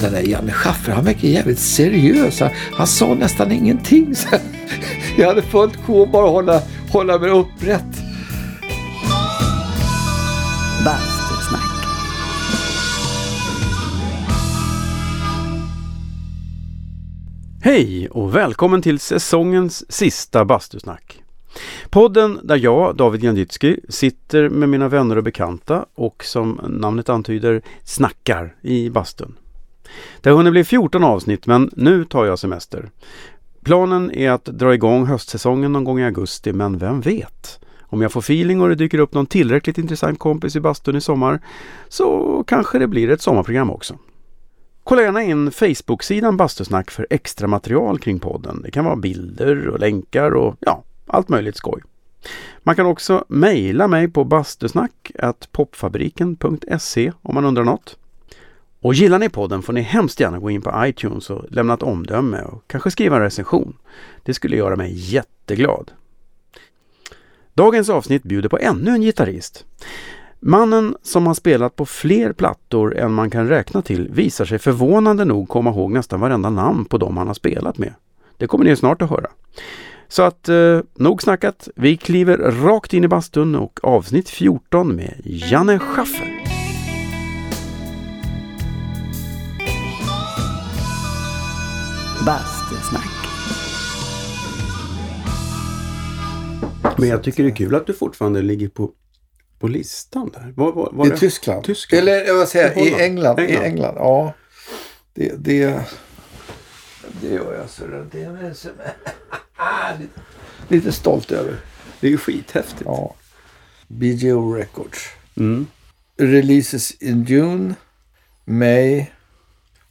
den där Janne Schaffer, han verkar jävligt seriös. Han, han sa nästan ingenting. Så jag hade fullt sjå att bara hålla, hålla mig upprätt. Bastusnack. Hej och välkommen till säsongens sista bastusnack. Podden där jag, David Jandytski, sitter med mina vänner och bekanta och som namnet antyder snackar i bastun. Det har hunnit bli 14 avsnitt men nu tar jag semester. Planen är att dra igång höstsäsongen någon gång i augusti men vem vet? Om jag får feeling och det dyker upp någon tillräckligt intressant kompis i bastun i sommar så kanske det blir ett sommarprogram också. Kolla gärna in Facebook-sidan Bastusnack för extra material kring podden. Det kan vara bilder och länkar och ja, allt möjligt skoj. Man kan också mejla mig på bastusnack popfabriken.se om man undrar något. Och gillar ni podden får ni hemskt gärna gå in på iTunes och lämna ett omdöme och kanske skriva en recension. Det skulle göra mig jätteglad. Dagens avsnitt bjuder på ännu en gitarrist. Mannen som har spelat på fler plattor än man kan räkna till visar sig förvånande nog komma ihåg nästan varenda namn på dem han har spelat med. Det kommer ni snart att höra. Så att eh, nog snackat. Vi kliver rakt in i bastun och avsnitt 14 med Janne Schaffer. Bastusnack. Men jag tycker det är kul att du fortfarande ligger på, på listan där. Var, var, var I det? Tyskland. Tyskland. Eller vad säger jag, I Holland. England. I England. England, ja. Det, det, det gör jag så det det är jag så- lite, lite stolt över. Det är ju skithäftigt. Ja. BGO Records. Mm. Releases in June, May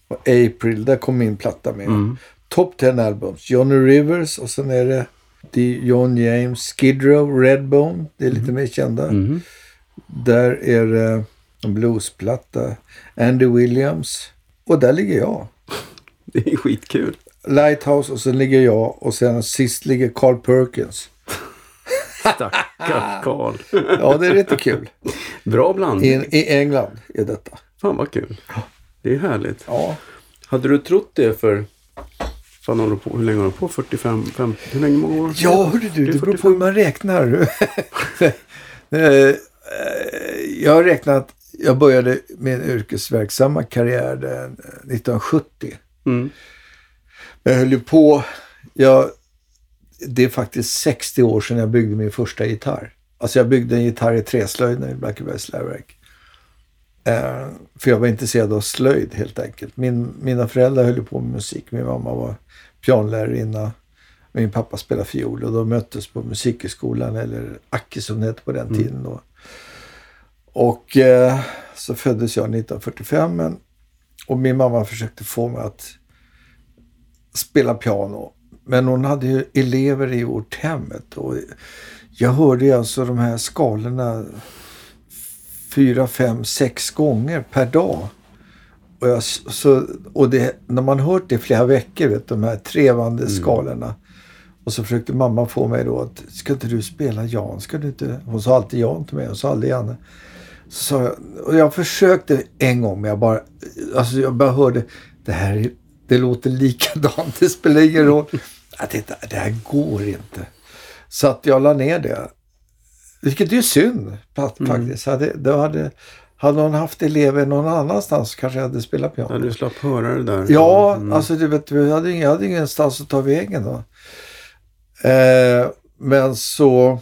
och April. Där kom min platta med. Mm. Top 10 albums. Johnny Rivers och sen är det John James, Skid Row, Redbone. Det är lite mer kända. Mm. Där är det en bluesplatta. Andy Williams. Och där ligger jag. Det är skitkul. Lighthouse och sen ligger jag och sen sist ligger Carl Perkins. Stackars Karl. Ja, det är lite kul. Bra blandning. I, I England är detta. Fan vad kul. Det är härligt. Ja. Hade du trott det för... Fan, håller du på, hur länge har du på? 45, 50? Hur länge många år? Ja, hörru du, Det det beror på 45. hur man räknar. Eh, eh, jag har räknat, jag började min yrkesverksamma karriär där 1970. Mm. Jag höll ju på, jag, det är faktiskt 60 år sedan jag byggde min första gitarr. Alltså jag byggde en gitarr i träslöjden i Blackebergs läroverk. Eh, för jag var intresserad av slöjd helt enkelt. Min, mina föräldrar höll på med musik. Min mamma var pianlärarinna. Min pappa spelade fiol och de möttes på musikhögskolan eller Acke som det hette på den tiden då. Och eh, så föddes jag 1945 men, och min mamma försökte få mig att spela piano. Men hon hade ju elever i vårt hemmet och jag hörde alltså de här skalorna fyra, fem, sex gånger per dag. Och, jag, så, och det, när man hört det flera veckor, vet, de här trevande skalorna. Och så försökte mamma få mig då att, ska inte du spela Jan? Ska du inte? Hon sa alltid Jan till mig, hon sa aldrig Janne. Så sa jag, och jag försökte en gång, men jag bara, alltså jag bara hörde, det här är, det låter likadant, det spelar ingen roll. Jag tänkte, det här går inte. Så att jag la ner det. Vilket är synd fa- faktiskt. Hade, då hade, hade hon haft elever någon annanstans kanske jag hade spelat piano. Ja, du slapp höra det där. Ja, Mm. alltså du vet, vi hade, ingen, jag hade ingenstans att ta vägen då. Eh, men så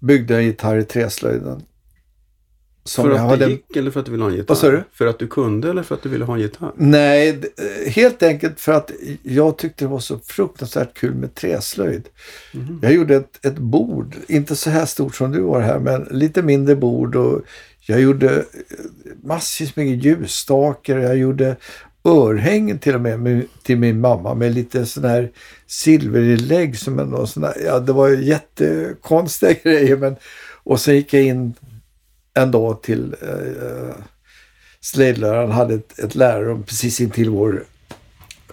byggde jag en gitarr i träslöjden. Som för att hade... det gick eller för att du ville ha en gitarr? Vad sa du? För att du kunde eller för att du ville ha en gitarr? Nej, eh, helt enkelt för att jag tyckte det var så fruktansvärt kul med träslöjd. Mhm. Jag gjorde ett, ett bord, inte så här stort som du har här, men lite mindre bord. och Jag gjorde eh, massvis med ljusstakar. Jag gjorde örhängen till och med, med till min mamma med lite sån här silverinlägg. Som en, sån där, ja, det var ju jättekonstiga grejer. Men, och sen gick jag in en dag till eh, slöjdläraren hade ett, ett lärarrum precis intill vår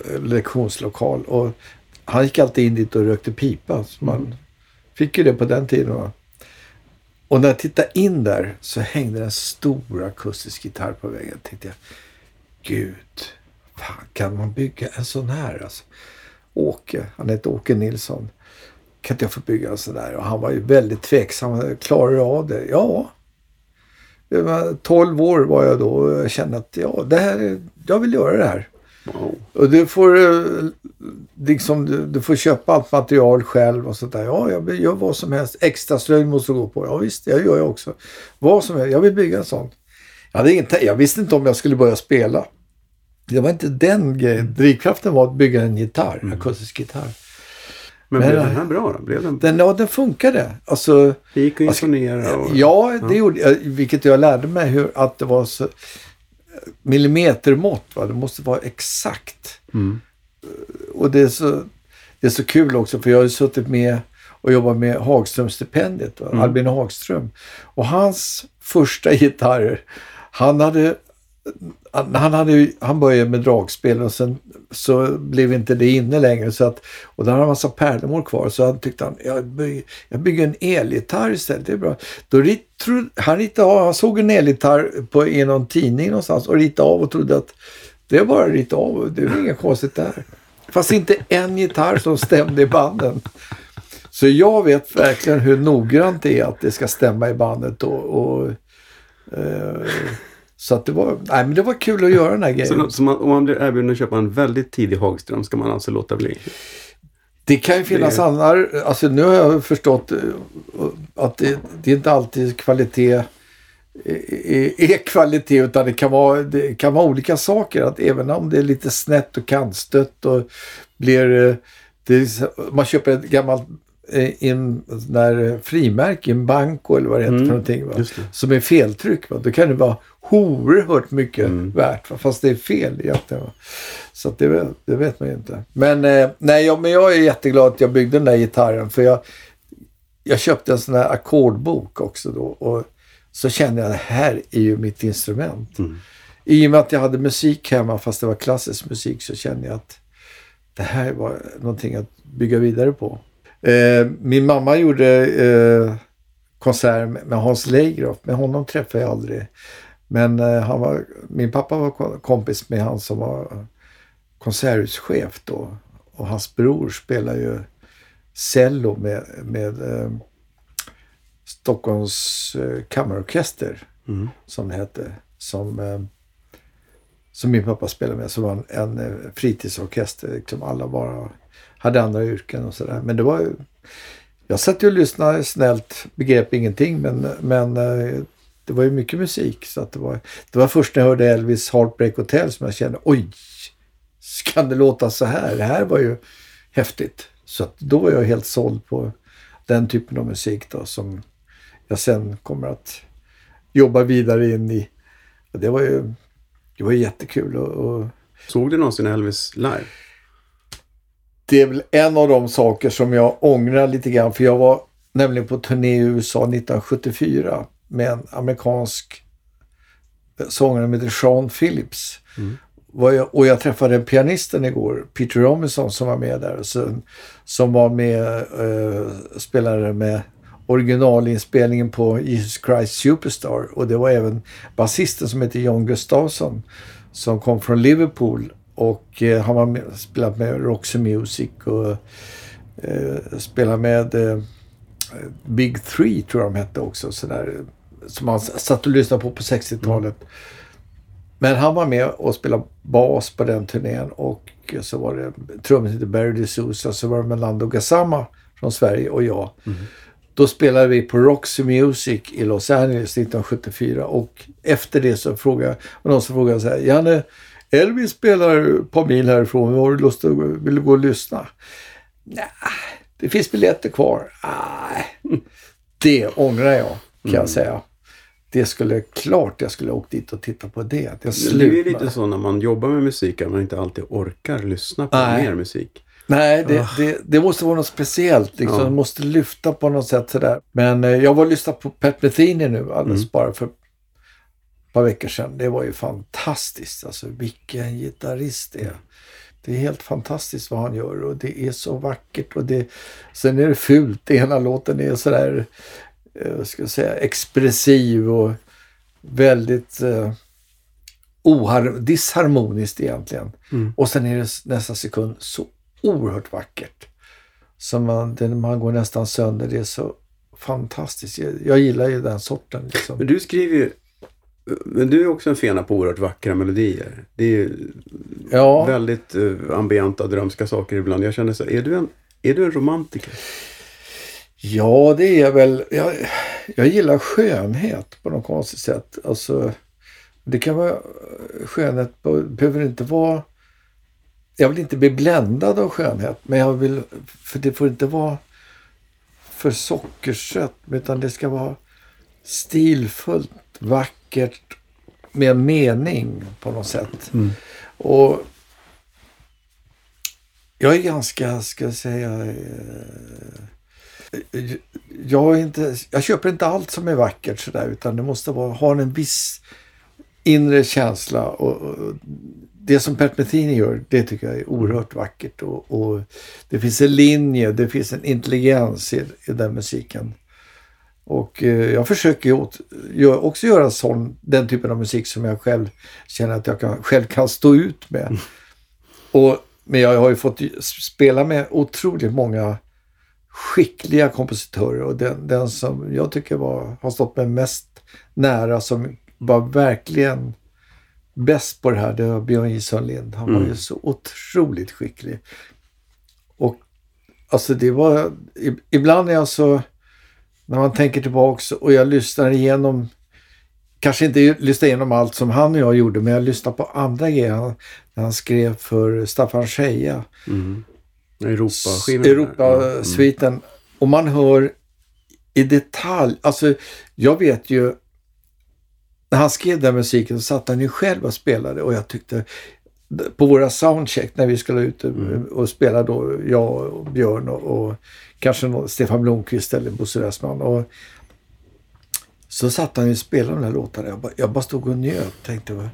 eh, lektionslokal. Och han gick alltid in dit och rökte pipa. Så man fick ju det på den tiden. Va? Och när jag tittade in där så hängde en stor akustisk gitarr på väggen. tänkte jag, gud, fan kan man bygga en sån här? Alltså, Åke, han heter Åke Nilsson. Kan inte jag få bygga en sån där? Och han var ju väldigt tveksam. Klarar du av det? Ja. Jag var 12 år var jag då och jag kände att ja, det här, är- jag vill göra det här. Wow. Och du får, eh, liksom, du, du får köpa allt material själv och sånt där. Ja, jag gör vad som helst. Extra slöjd måste gå på. Ja visst, jag gör jag också. Vad som helst. Jag vill bygga en sån. Jag, hade ingen, jag visste inte om jag skulle börja spela. Det var inte den grejen. Drivkraften var att bygga en gitarr, akustisk gitarr. Men, blev den här bra då? Blev den, Den, ja, den funkade. Alltså, det gick att imponera? Och, Ja, det gjorde jag. Vilket jag lärde mig hur, att det var så millimetermått. Va? Det måste vara exakt. Mm. Och det är, så, det är så kul också för jag har ju suttit med och jobbat med Hagströmstipendiet. Va? Albin Hagström. Och hans första gitarrer, han hade han, han, hade, ju- han började med dragspel och sen så blev inte det inne längre. Så att, och där har han en massa pärlemor kvar. Så han tyckte han, jag bygger, jag bygger en elgitarr istället. Det är bra. Då rit, tro, han, ritade av, han såg en elgitarr på, i någon tidning någonstans och ritade av och trodde att det är bara att rita av. Det är inget konstigt där. Fast inte en gitarr som stämde i banden. Så jag vet verkligen hur noggrant det är att det ska stämma i bandet. Och, och, eh, så att det var, nej, men det var kul att göra den här grejen. Så, så man, om man blir erbjuden att köpa en väldigt tidig Hagström ska man alltså låta bli? Det kan ju finnas Det- andra, alltså nu har jag förstått eh, att det, det är inte alltid kvalitet är, är kvalitet utan det kan, vara, det kan vara olika saker. Att även om det är lite snett och kantstött och blir... eh, Det man köper ett gammalt in, där frimärke, en banko eller vad det heter Mm, för någonting. Va? Som är feltryck. Va? Då kan det vara oerhört mycket Mm. värt. Va? Fast det är fel egentligen. Va? Så det, vet- det vet man ju inte. Men, eh, nej, jag, men jag är jätteglad att jag byggde den där gitarren. För jag, jag köpte en sån här ackordbok också då. Och så kände jag att det här är ju mitt instrument. Mm. I och med att jag hade musik hemma fast det var klassisk musik så kände jag att det här var någonting att bygga vidare på. Eh, min mamma gjorde eh, konsert med, Hans Leigroff. Med honom träffade jag aldrig. Men eh, han var, min pappa var ko- kompis med han som var konserthuschef då. Och hans bror spelar ju cello med, med eh, Stockholms eh, kammarorkester Mm. som det hette. Som, som min pappa spelade med. Som var en, en fritidsorkester. Liksom alla bara hade andra yrken och sådär. Men det var ju... Jag satt ju och lyssnade snällt. Begrep ingenting men, men eh, det var ju mycket musik. Så att det, var, det var först när jag hörde Elvis Heartbreak Hotel som jag kände oj, kan det låta så här? Det här var ju häftigt. Så att då var jag helt såld på den typen av musik då som jag sen kommer att jobba vidare in i. Och det var ju det var jättekul och, och Såg du någonsin Elvis live? Det är väl en av de saker som jag ångrar lite grann. För jag var nämligen på turné i USA 1974 med en amerikansk sångare som heter Sean Phillips. Jag, och jag träffade pianisten igår, Peter Robinson som var med där. Så, som var med eh, spelade med originalinspelningen på Jesus Christ Superstar. Och det var även basisten som heter John Gustafsson som kom från Liverpool. Och eh, han har med, spelat med Roxy Music och eh, spelat med eh, Big Three tror jag de hette också. Sådär, som han satt och lyssnade på på 60-talet. Men han var med och spelade bas på den turnén och så var det trummis heter Barry DeSouza, så var det Melando Gassama från Sverige och jag. Då spelade vi på Roxy Music i Los Angeles 1974 och efter det så frågade var någon som frågade så här, Janne, Elvis spelar ett par mil härifrån, har du lust att vill du gå och lyssna? Nej, det finns biljetter kvar. Nej, det ångrar jag kan jag säga. Det skulle klart jag skulle åkt dit och tittat på det. Det är Det är slut lite så när man jobbar med musik att man inte alltid orkar lyssna på Nej. mer musik. Nej, det, det, det måste vara något speciellt. Liksom. Ja. Det måste lyfta på något sätt sådär. Men eh, jag var och lyssnade på Pat Metheny nu alldeles Mm. bara för par veckor sedan. Det var ju fantastiskt. Alltså vilken gitarrist det är. Det är helt fantastiskt vad han gör och det är så vackert. Och det, sen är det fult. Ena låten är sådär, eh, vad ska jag säga, expressiv och väldigt... Eh, ohar- disharmoniskt egentligen. Mm. Och sen är det nästa sekund så oerhört vackert. Så man, det, man går nästan sönder. Det är så fantastiskt. Jag, jag gillar ju den sorten. Men Liksom. du skriver ju men du är också en fena på oerhört vackra melodier. Det är ju Ja, väldigt uh, ambienta, drömska saker ibland. Jag känner så här, är du en, är du en romantiker? ja, det är jag väl. Jag, jag gillar skönhet på något konstigt sätt. Alltså, det kan vara skönhet, på- behöver inte vara... Jag vill inte bli bländad av skönhet, men jag vill... För det får inte vara för sockersött, utan det ska vara stilfullt, vackert, med mening på något sätt. Mm. Och jag är ganska, ska jag säga, eh, jag, är inte, jag köper inte allt som är vackert sådär, utan det måste vara, ha en viss inre känsla. Och, och det som Pat Metheny gör, det tycker jag är oerhört vackert. Och, och det finns en linje, det finns en intelligens i, i den musiken. Och eh, jag försöker också göra sån, den typen av musik som jag själv känner att jag kan, själv kan stå ut med. Och, men jag har ju fått spela med otroligt många skickliga kompositörer och den, den som jag tycker var, har stått mig mest nära som var verkligen bäst på det här, det var Björn J Sundlind. Han var Mm. ju så otroligt skicklig. Och alltså det var, ibland är jag så, när man tänker tillbaks och jag lyssnar igenom, kanske inte lyssnar igenom allt som han och jag gjorde, men jag lyssnar på andra grejer. När han skrev för Staffan Scheja. Mm. Europa-skivan. där. Europa-sviten. Och man hör i detalj, alltså jag vet ju, när han skrev den musiken så satt han ju själv och spelade och jag tyckte på våra soundcheck när vi skulle ut och, och spela då, jag och Björn och, och kanske någon, Stefan Blomqvist eller Bosse Westman. Och så satt han ju och spelade de där låtarna. Jag bara, jag bara stod och njöt. Tänkte,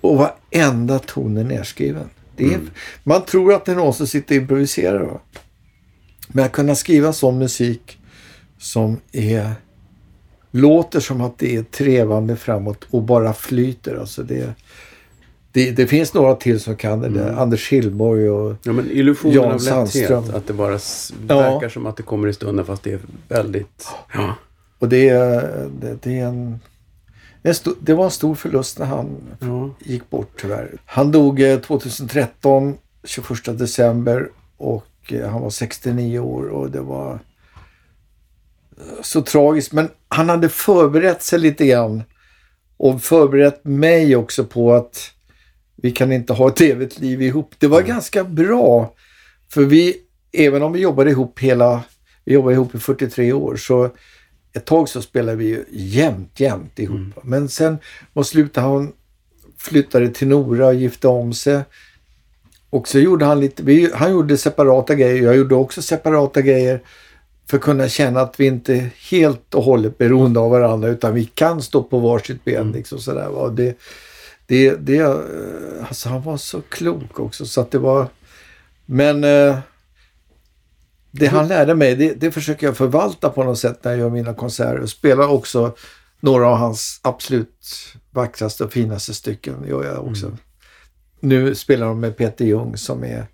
och varenda ton är nerskriven. Det är, Man tror att det är någon som sitter och improviserar. Va? Men att kunna skriva sån musik som är låter som att det är trevande framåt och bara flyter. Alltså det, det, det finns några till som kan det där. Anders Hillborg och Ja, men illusionen Jan av lätthet. Att det bara s- Ja. verkar som att det kommer i stunden fast det är väldigt... Ja. Och det, är- det, det är en... det var en stor förlust när han Ja. gick bort tyvärr. Han dog eh, 2013, 21 december och eh, han var 69 år och det var eh, så tragiskt. Men han hade förberett sig lite grann och förberett mig också på att vi kan inte ha ett evigt liv ihop. Det var ganska bra. För vi, även om vi jobbade ihop hela, vi jobbade ihop i 43 år, så ett tag så spelade vi ju jämt, jämt ihop. Men sen mot slutet han flyttade till Nora och gifte om sig. Och så gjorde han lite, vi, han gjorde separata grejer, jag gjorde också separata grejer för att kunna känna att vi inte helt och hållet beroende av varandra utan vi kan stå på varsitt ben. Liksom sådär, va. Det, det, det, eh, alltså han var så klok också så att det var, men eh, det han lärde mig, det, det försöker jag förvalta på något sätt när jag gör mina konserter och spelar också några av hans absolut vackraste och finaste stycken. gör jag också. Nu spelar de med Peter Jung som är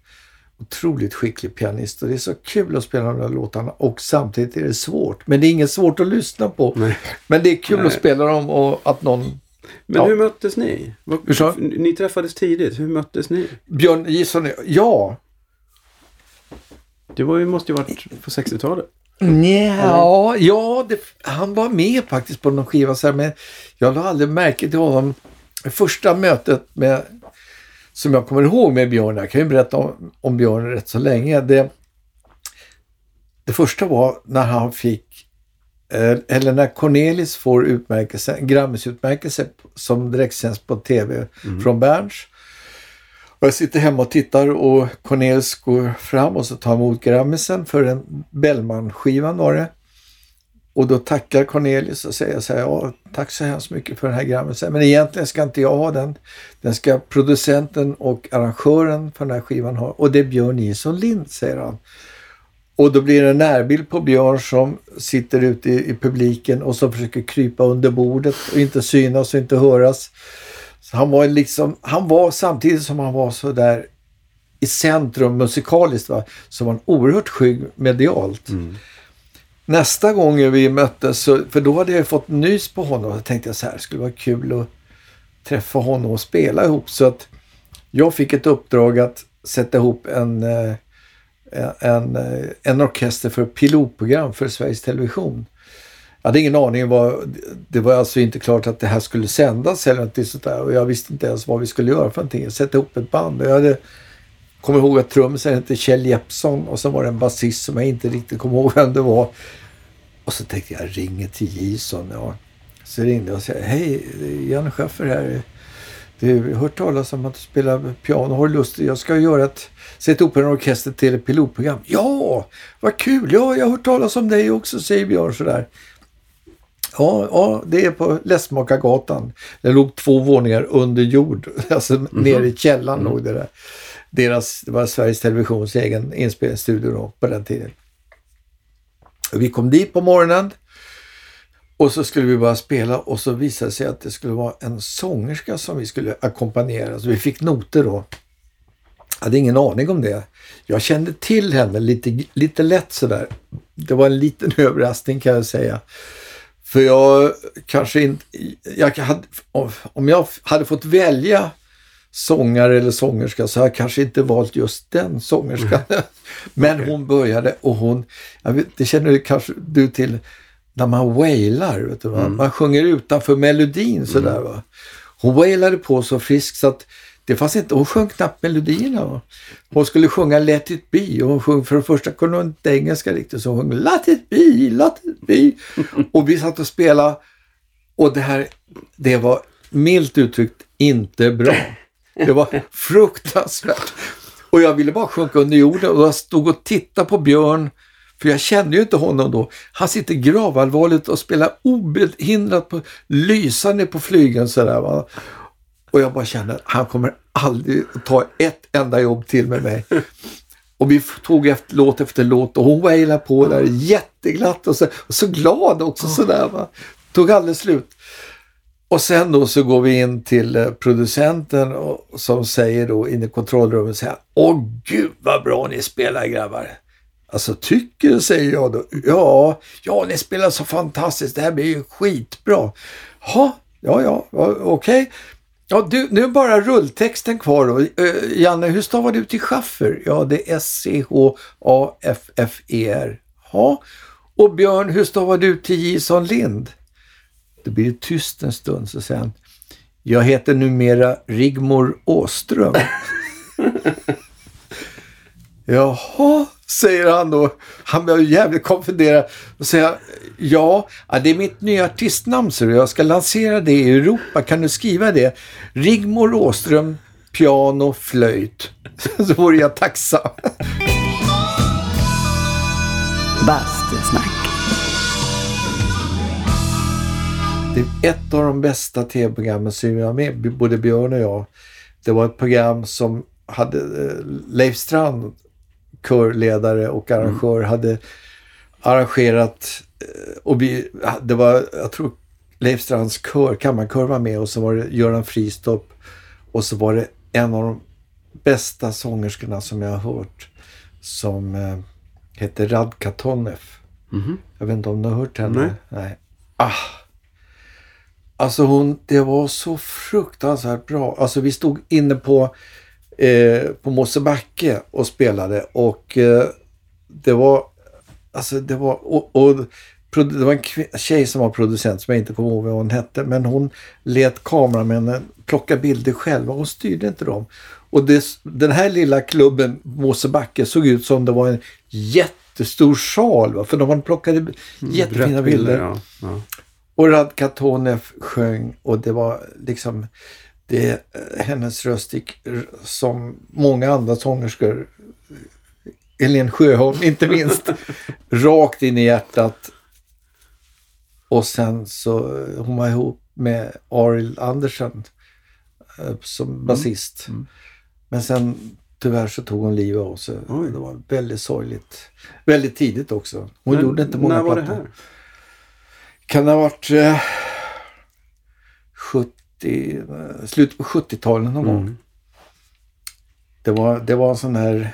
otroligt skicklig pianist och det är så kul att spela de där låtarna och samtidigt är det svårt. Men det är inget svårt att lyssna på. Nej. Men det är kul Nej. att spela dem och att någon... Men Ja. hur möttes ni? Sa- Ni träffades tidigt. Hur möttes ni? Björn Gison, ja. Det var ju, måste ju varit på 60-talet. Nja, ja, det, han var med faktiskt på någon skiva så här, men jag lade aldrig märke till honom. Första mötet med, som jag kommer ihåg med Björn, jag kan ju berätta om, om Björn rätt så länge. Det, det första var när han fick, eller när Cornelis får utmärkelse, Grammisutmärkelse som direktsänds på tv från Berns. Och jag sitter hemma och tittar och Cornelis går fram och så tar emot Grammisen för en Bellman-skivan var det. Och då tackar Cornelis och säger så här, ja tack så hemskt mycket för den här Grammisen. Men egentligen ska inte jag ha den. Den ska producenten och arrangören för den här skivan ha. Och det är Björn Nilsson Lind, säger han. Och då blir det en närbild på Björn som sitter ute i, i publiken och som försöker krypa under bordet och inte synas och inte höras. Så han var liksom, han var samtidigt som han var så där i centrum musikaliskt va, så var han oerhört skygg medialt. Mm. Nästa gång vi möttes, så, för då hade jag fått nys på honom, och tänkte jag så här, det skulle vara kul att träffa honom och spela ihop. Så att jag fick ett uppdrag att sätta ihop en, eh, en, eh, en orkester för pilotprogram för Sveriges Television. Jag hade ingen aning vad, det var alltså inte klart att det här skulle sändas eller något sånt där och jag visste inte ens vad vi skulle göra för någonting. Sätta ihop ett band och jag hade kommer ihåg att trummisen hette Kjell Jeppsson och så var det en basist som jag inte riktigt kommer ihåg vem det var. Och så tänkte jag, jag ringer till Jason. Ja. Så ringde jag och sa, hej, det är Jan Schaffer här. Du har hört talas om att du spelar piano. Har du lust? Jag ska göra ett, sätta ihop en orkester till ett pilotprogram. Ja, vad kul! Ja, jag har hört talas om dig också, säger Björn sådär. Ja, ja, det är på Lästmakargatan. Det låg två våningar under jord. Alltså mm -hmm. nere i källaren mm. låg det där. Deras, det var Sveriges Televisions egen inspelningsstudio då, på den tiden. Vi kom dit på morgonen och så skulle vi bara spela och så visade det sig att det skulle vara en sångerska som vi skulle ackompanjera. Så vi fick noter då. Jag hade ingen aning om det. Jag kände till henne lite, lite lätt sådär. Det var en liten överraskning kan jag säga. För jag kanske inte... Jag hade, om jag hade fått välja sångare eller sångerska så jag kanske inte valt just den sångerskan. Mm. Men okay. hon började och hon, vet, det känner kanske du till, när man wailar. Vet du, mm. Man sjunger utanför melodin sådär. Mm. Va? Hon wailade på så friskt så att det fanns inte, hon sjöng knappt melodierna. Va? Hon skulle sjunga Let it be och hon sjöng, för det första kunde hon inte engelska riktigt så hon sjöng Let it be, let it be. och vi satt och spelade och det här, det var milt uttryckt inte bra. Det var fruktansvärt. Och jag ville bara sjunka under jorden och jag stod och tittade på Björn, för jag kände ju inte honom då. Han sitter gravallvarligt och spelar obehindrat på lysande på flygeln sådär va. Och jag bara kände att han kommer aldrig att ta ett enda jobb till med mig. Och vi tog efter, låt efter låt och hon wailade på där jätteglatt och så, och så glad också sådär va. Tog aldrig slut. Och sen då så går vi in till eh, producenten och, som säger då in i kontrollrummet säger Åh gud vad bra ni spelar grabbar. Alltså tycker du, säger jag då. Ja, ja ni spelar så fantastiskt. Det här blir ju skitbra. Ha, ja, ja, okej. Okay. Ja, du, nu är bara rulltexten kvar då. Uh, Janne, hur stavar du till Schaffer? Ja, det är S-C-H-A-F-F-E-R. Ja. Och Björn, hur stavar du till Jason Lind? Det blir tyst en stund så säger han Jag heter numera Rigmor Åström. Jaha, säger han då. Han blir jävligt konfunderad. Och säger ja, det är mitt nya artistnamn så jag ska lansera det i Europa. Kan du skriva det? Rigmor Åström, piano, flöjt. så vore jag tacksam. Bastusnack det är ett av de bästa tv-programmen som jag med, både Björn och jag. Det var ett program som hade eh, Leif Strand, körledare och arrangör, mm. hade arrangerat eh, och vi, det var, jag tror Leif Strands kör, kammarkör var med och så var det Göran Fristopp och så var det en av de bästa sångerskorna som jag har hört som eh, heter Radka Tonef. Mm. Jag vet inte om du har hört henne? Nej. Nej. Ah, Alltså hon, det var så fruktansvärt bra. Alltså vi stod inne på, eh, på Mosebacke och spelade och eh, det var, alltså det var, och, och det var en tjej som var producent som jag inte kommer ihåg vad hon hette. Men hon lät kameramännen plocka bilder själva. Hon styrde inte dem. Och det, den här lilla klubben Mosebacke såg ut som det var en jättestor sal. Va? För de plockat mm, jättefina bilder. Ja. Ja. Och Radka Tonev sjöng och det var liksom det, hennes röst som många andra sångerskor, Helene Sjöholm inte minst, rakt in i hjärtat. Och sen så hon var ihop med Arild Andersen eh, som mm. basist. Mm. Men sen tyvärr så tog hon livet av sig. Det var väldigt sorgligt. Väldigt tidigt också. Hon Men, gjorde inte många plattor. När var det här? kan det ha varit eh, 70, eh, slutet på 70-talet någon gång. Mm. Det var, det var en sån här...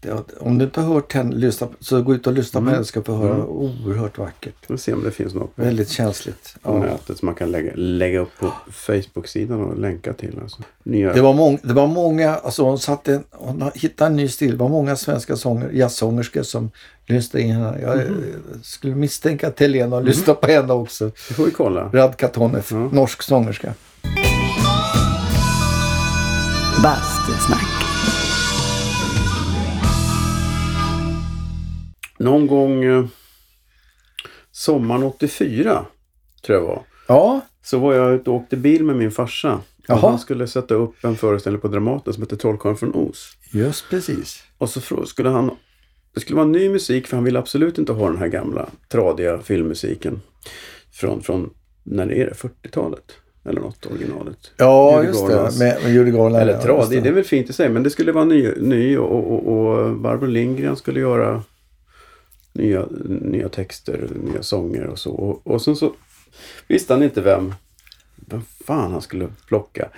Det, om du inte har hört henne, lyssna, så gå ut och lyssna på Mm. henne ska få höra. Mm. Oerhört vackert. Vi se om det finns något på, Väldigt känsligt. på Ja. nätet som man kan lägga, lägga upp på Facebook-sidan och länka till. Alltså. Nya. Det, var mång, det var många, alltså hon, satte hon hittade en ny stil. Det var många svenska sånger, jazzsångerskor som lyssnade in henne. Jag eh, skulle misstänka att Helena har lyssnat på henne också. Det får vi kolla. Radka Tonev, Ja. norsk sångerska. Bastusnack. Någon gång eh, sommaren 84 tror jag var. Ja, Så var jag ute och åkte bil med min farsa. Och Jaha. han skulle sätta upp en föreställning på Dramaten som heter Trollkarlen från Oz. just precis. Och så skulle han... Det skulle vara ny musik för han ville absolut inte ha den här gamla tradiga filmmusiken. Från, från när det är det, 40-talet? Eller något, originalet. Ja, Judy just Garlands. det. Med, med Judy Garland. Eller tradig, det är väl fint i sig. Men det skulle vara ny, ny och, och, och Barbro Lindgren skulle göra nya, nya texter, nya sånger och så. Och, och sen så visste han inte vem, vem fan han skulle plocka.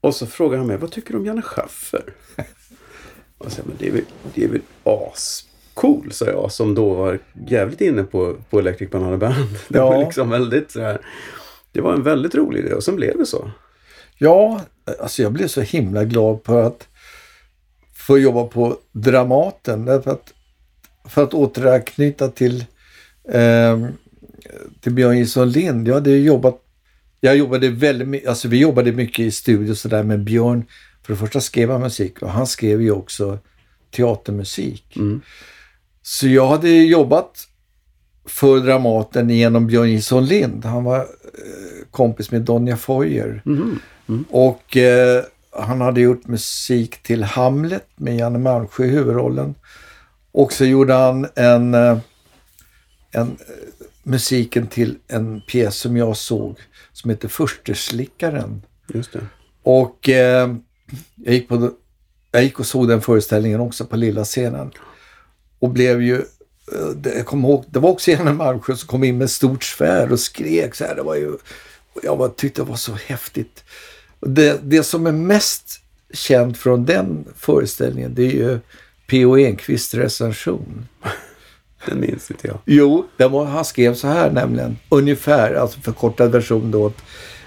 Och så frågade han mig, vad tycker du om Janne Schaffer? Och sa, men det är väl, det är väl ascool, sa jag, som då var jävligt inne på, på Electric Banana Band. Det Ja. var liksom väldigt så här, det var en väldigt rolig idé och sen blev det så. Ja, alltså jag blev så himla glad på att få jobba på Dramaten. Därför att, för att återanknyta till, eh, till Björn Gilson Lind. Jag hade jobbat, jag jobbade väldigt mycket, alltså vi jobbade mycket i studio sådär med Björn. För det första skrev han musik och han skrev ju också teatermusik. Mm. Så jag hade jobbat för Dramaten genom Björn Gilson Lind. Han var eh, kompis med Donja Foyer. Mhm. Och eh, han hade gjort musik till Hamlet med Janne Malmsjö i huvudrollen. Och så gjorde han en, eh, en eh, musiken till en pjäs som jag såg som heter Försteslickaren. Just det. Och eh, jag, gick på, jag gick och såg den föreställningen också på lilla scenen. Och blev ju, eh, det, jag kommer ihåg, det var också Janne Malmsjö som kom in med stort svärd och skrek så här. Det var ju, jag bara tyckte det var så häftigt. Det, det som är mest känt från den föreställningen det är ju P.O. Enquists recension. Den minns inte jag. Jo, den var, han skrev så här nämligen. Ungefär, alltså förkortad version då.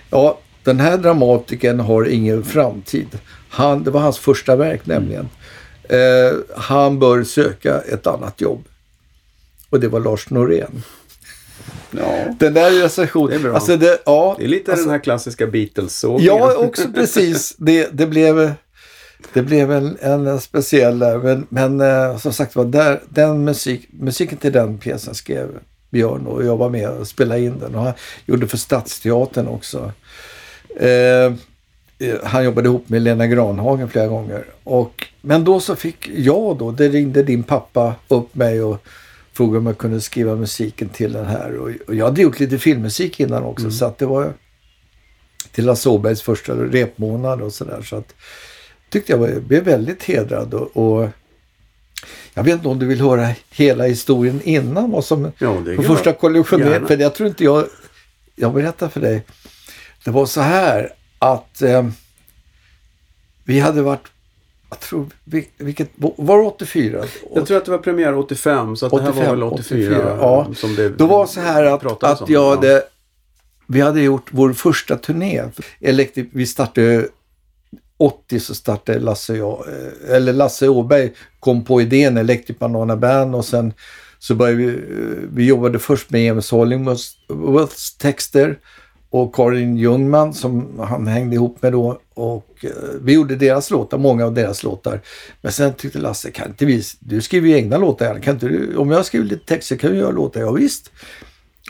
Ja, den här dramatikern har ingen framtid. Han, det var hans första verk nämligen. Eh, han bör söka ett annat jobb. Och det var Lars Norén. Ja, Den där recensionen. Det är bra. Alltså det, ja, det är lite alltså, den här klassiska Beatles-sågen. Ja, också precis. Det, det blev, det blev en, en speciell. Men, men eh, som sagt var, där, den musik, musiken till den pjäsen skrev Björn och jag var med och spelade in den. Och han gjorde för Stadsteatern också. Eh, eh, han jobbade ihop med Lena Granhagen flera gånger. Och, men då så fick jag då, det ringde din pappa upp mig och frågade om jag kunde skriva musiken till den här. Och, och jag hade gjort lite filmmusik innan också så att det var till Lasse Åbergs första repmånad och sådär. Så att tyckte jag var, jag blev väldigt hedrad och, och jag vet inte om du vill höra hela historien innan vad som Ja, på första kollektionen. För jag tror inte jag, jag berättar för dig. Det var så här att eh, vi hade varit, jag tror, vi- vilket, var det 84? Jag tror att det var premiär 85, så att det här 85, var väl 84. 84, ja. Som det Då var så här att, att om. jag Ja. hade, vi hade gjort vår första turné. Elektri- vi startade 80 så startade Lasse och jag, eh, eller Lasse Åberg kom på idén Electric Banana Band och sen så började vi, eh, vi jobbade först med James Hollingworths texter och Karin Ljungman som han hängde ihop med då och eh, vi gjorde deras låtar, många av deras låtar. Men sen tyckte Lasse, kan inte vi, du skriver ju egna låtar, kan inte du, om jag skriver lite texter kan du göra låtar? Ja, visst.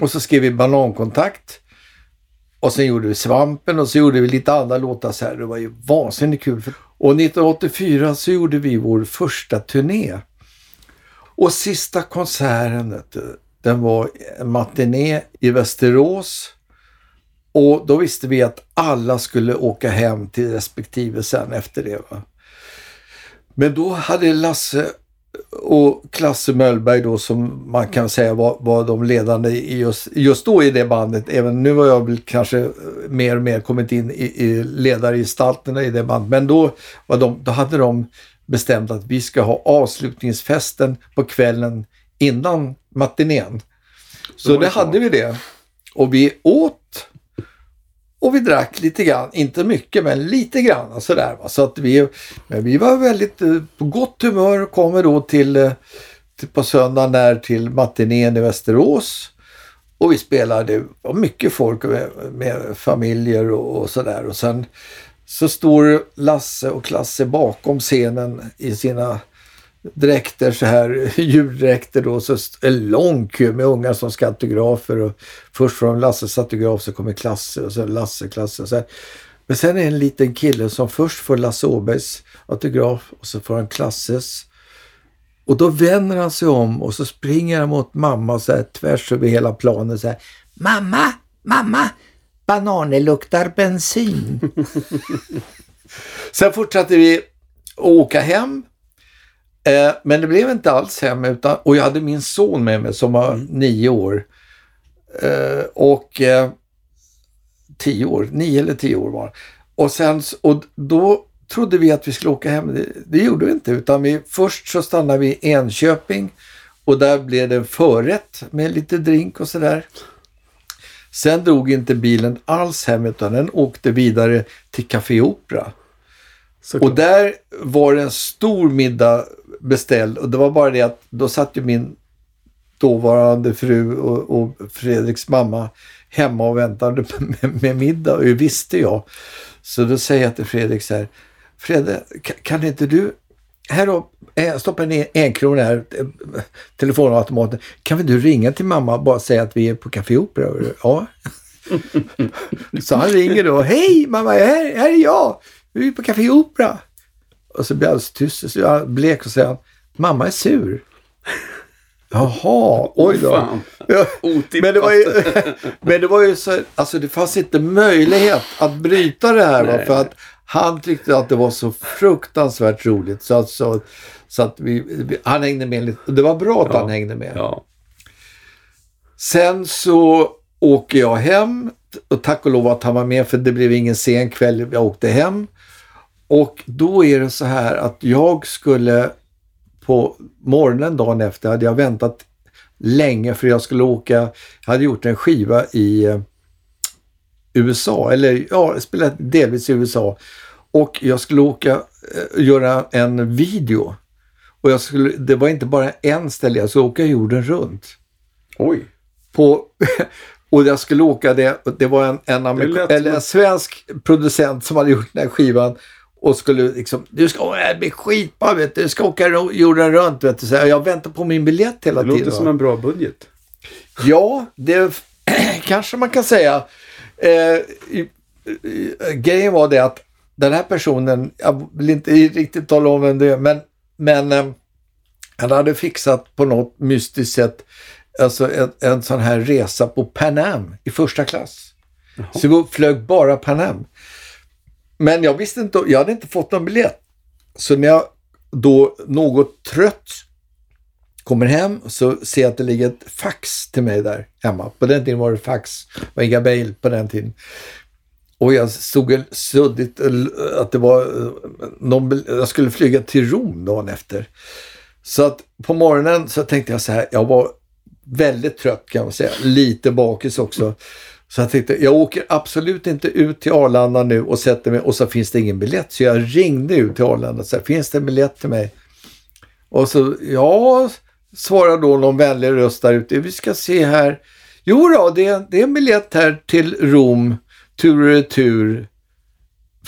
Och så skrev vi Banankontakt. Och sen gjorde vi Svampen och så gjorde vi lite andra låtar så här. Det var ju vansinnigt kul. Och 1984 så gjorde vi vår första turné. Och sista konserten, den var en matiné i Västerås. Och då visste vi att alla skulle åka hem till respektive sen efter det. Va? Men då hade Lasse och Klasse Möllberg då som man kan säga var, var de ledande i just, just då i det bandet. Även nu har jag väl kanske mer och mer kommit in i, i ledargestalterna i det bandet. Men då, var de, då hade de bestämt att vi ska ha avslutningsfesten på kvällen innan matinén. Så det det hade vi det. Och vi åt och vi drack lite grann, inte mycket men lite grann sådär. Va? Så att vi, men vi var väldigt eh, på gott humör och kommer då till, eh, till på söndagen där till matinén i Västerås. Och vi spelade, det var mycket folk med, med familjer och, och sådär. Och sen så står Lasse och Klasse bakom scenen i sina dräkter så här, djurdräkter då, så en lång kö med ungar som ska autografer och först från Lasses autograf så kommer Klasse och så Lasse, Klasse och så här. Men sen är det en liten kille som först får Lasse Åbergs autograf och så får han Klasses. Och då vänder han sig om och så springer han mot mamma så här tvärs över hela planen så här. Mamma, mamma, bananer luktar bensin. sen fortsatte vi åka hem Eh, men det blev inte alls hem utan, och jag hade min son med mig som var Mm. nio år. Eh, och eh, tio år, nio eller tio år var. Och, sen, och då trodde vi att vi skulle åka hem. Det, det gjorde vi inte utan vi, först så stannade vi i Enköping och där blev det förrätt med lite drink och sådär. Sen drog inte bilen alls hem utan den åkte vidare till Café Opera. Såklart. Och där var det en stor middag beställd och det var bara det att då satt ju min dåvarande fru och, och Fredriks mamma hemma och väntade med, med middag och det visste jag. Så då säger jag till Fredrik så här, Fredde, kan, inte du, här då, eh, stoppa ner en krona här, eh, telefonautomaten, kan väl du ringa till mamma och bara säga att vi är på Café Opera? Ja. Så han ringer då, hej mamma, här, här är jag, vi är på Café Opera. Och så blir jag alldeles tyst, så jag blek och säger, mamma är sur. Jaha, oj då. Ja, Otippat. men det var ju, men det var ju så, alltså det fanns inte möjlighet att bryta det här. Va? För att han tyckte att det var så fruktansvärt roligt. Så, att- så, att vi, vi, han hängde med lite. Det var bra att Ja. han hängde med. Ja. Sen så åker jag hem och tack och lov att han var med för det blev ingen sen kväll. Jag åkte hem. Och då är det så här att jag skulle på morgonen dagen efter hade jag väntat länge för jag skulle åka, jag hade gjort en skiva i eh, USA, eller ja, spelat delvis i USA. Och jag skulle åka eh, göra en video. Och jag skulle, det var inte bara en ställe, jag skulle åka jorden runt Oj. på, och jag skulle åka det, det var en, en, amerika, eller en svensk producent som hade gjort den här skivan och skulle liksom, du ska, åh, det blir skitbra vet du, du ska åka jorden runt vet du. Så jag, väntar på min biljett hela Det tiden. låter som va. en bra budget. Ja, det kanske man kan säga. Eh, i, i, grejen var det att den här personen, jag vill inte riktigt tala om vem det är, men, men eh, han hade fixat på något mystiskt sätt alltså en, en sån här resa på Pan Am i första klass. Så vi flög bara Pan Am. Men jag visste inte, jag hade inte fått någon biljett. Så när jag då något trött kommer hem så ser jag att det ligger ett fax till mig där hemma. På den tiden var det fax, det var inga mail på den tiden. Och jag stod suddigt eh, att det var eh, någon, jag skulle flyga till Rom dagen efter. Så att på morgonen så tänkte jag så här, jag var väldigt trött kan man säga, lite bakis också. Så jag tänkte, jag åker absolut inte ut till Arlanda nu och sätter mig och så finns det ingen biljett. Så jag ringde ut till Arlanda och sa, finns det en biljett till mig? Och så, ja, svarar då någon vänlig röst där ute. Vi ska se här. Jo då, det, är- det är en biljett här till Rom, tur och retur.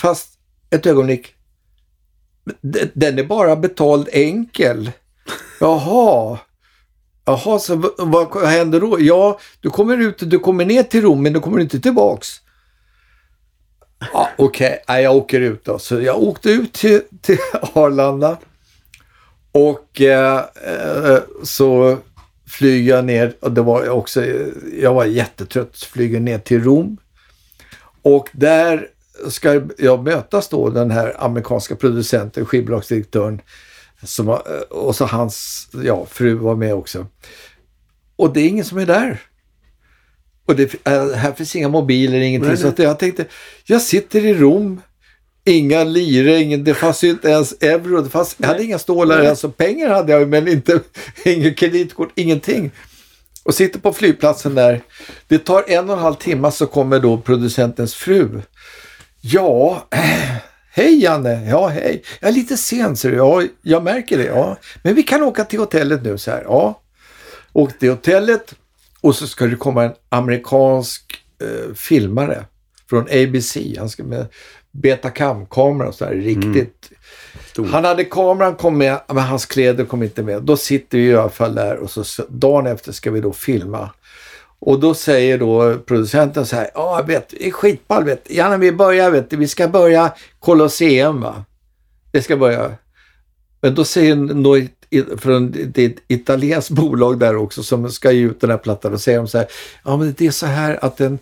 Fast ett ögonblick. Den är bara betald enkel. Jaha. Jaha, så vad händer då? Ja, du kommer ut, du kommer ner till Rom, men du kommer inte tillbaks. Ja, Okej, okay. jag åker ut då. Så jag åkte ut till, till Arlanda. Och eh, eh så flyger jag ner, och det var jag också, jag var jättetrött, flyger ner till Rom. Och där ska jag mötas då den här amerikanska producenten, skivbolagsdirektören som, var- och så hans ja, fru var med också. Och det är ingen som är där. Och det, äh, här finns inga mobiler, ingenting. Nej, Så att jag tänkte, jag sitter i Rom, inga lire, ingen, det fanns ju inte ens euro. Det fanns, jag hade inga stålar, alltså pengar hade jag men inte, inget kreditkort, ingenting. Och sitter på flygplatsen där. Det tar en och en halv timme så kommer då producentens fru. Ja, hej Janne. Ja, hej. Jag är lite sen ser du. Ja, jag märker det. Ja, men vi kan åka till hotellet nu så här. Ja, åkte till hotellet och så ska det komma en amerikansk eh, filmare från ABC. Han ska med Betacam-kamera och så här riktigt. Stor. Han hade kameran kom med, men hans kläder kom inte med. Då sitter vi i alla fall där och så så dagen efter ska vi då filma. Och då säger då producenten så här, ja vet, det är skitball vet du. Janne vi börjar vet du, vi ska börja Colosseum va. Det ska börja. Men då säger något från ett italienskt bolag där också som ska ge ut den här plattan och säger de så här, ja men det är så här att den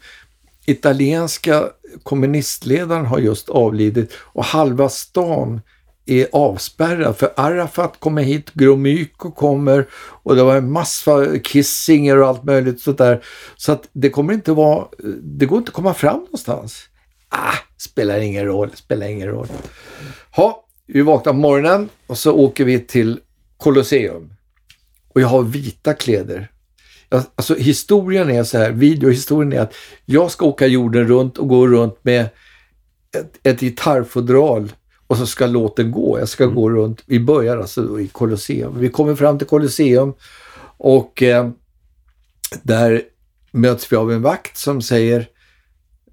italienska kommunistledaren har just avlidit och halva stan är avspärrad för Arafat kommer hit, Gromyko kommer och det var en massa Kissinger och allt möjligt sånt där. Så att det kommer inte vara, det går inte att komma fram någonstans. Ah, spelar ingen roll, spelar ingen roll. Ha, vi vaknar på morgonen och så åker vi till Colosseum. Och jag har vita kläder. Alltså historien är så här, videohistorien är att jag ska åka jorden runt och gå runt med ett, ett gitarrfodral och så ska låten gå. Jag ska gå runt. Vi börjar alltså i Colosseum. Vi kommer fram till Colosseum och eh, där möts vi av en vakt som säger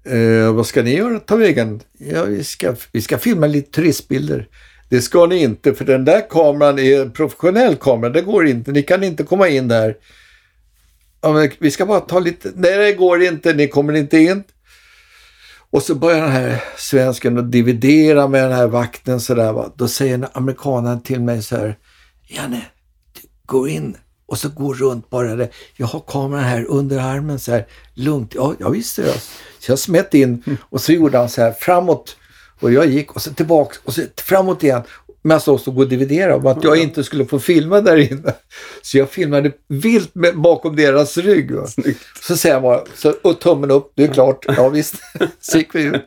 eh, vad ska ni göra ta vägen? Ja, vi ska, vi ska filma lite turistbilder. Det ska ni inte för den där kameran är en professionell kamera. Det går inte. Ni kan inte komma in där. Ja, vi ska bara ta lite. Nej, det går inte. Ni kommer inte in. Och så börjar den här svensken att dividera med den här vakten sådär va. Då säger amerikanen till mig så här. Janne, gå in och så gå runt bara det. Jag har kameran här under armen så här lugnt. Ja, jag visste det. Så jag smet in och så gjorde han så här framåt och jag gick och så tillbaks och så framåt igen. Medan de stod och dividerade om att jag inte skulle få filma där inne. Så jag filmade vilt med, bakom deras rygg. Så säger jag bara, så, och tummen upp, det är klart. Ja visst, så gick vi ut.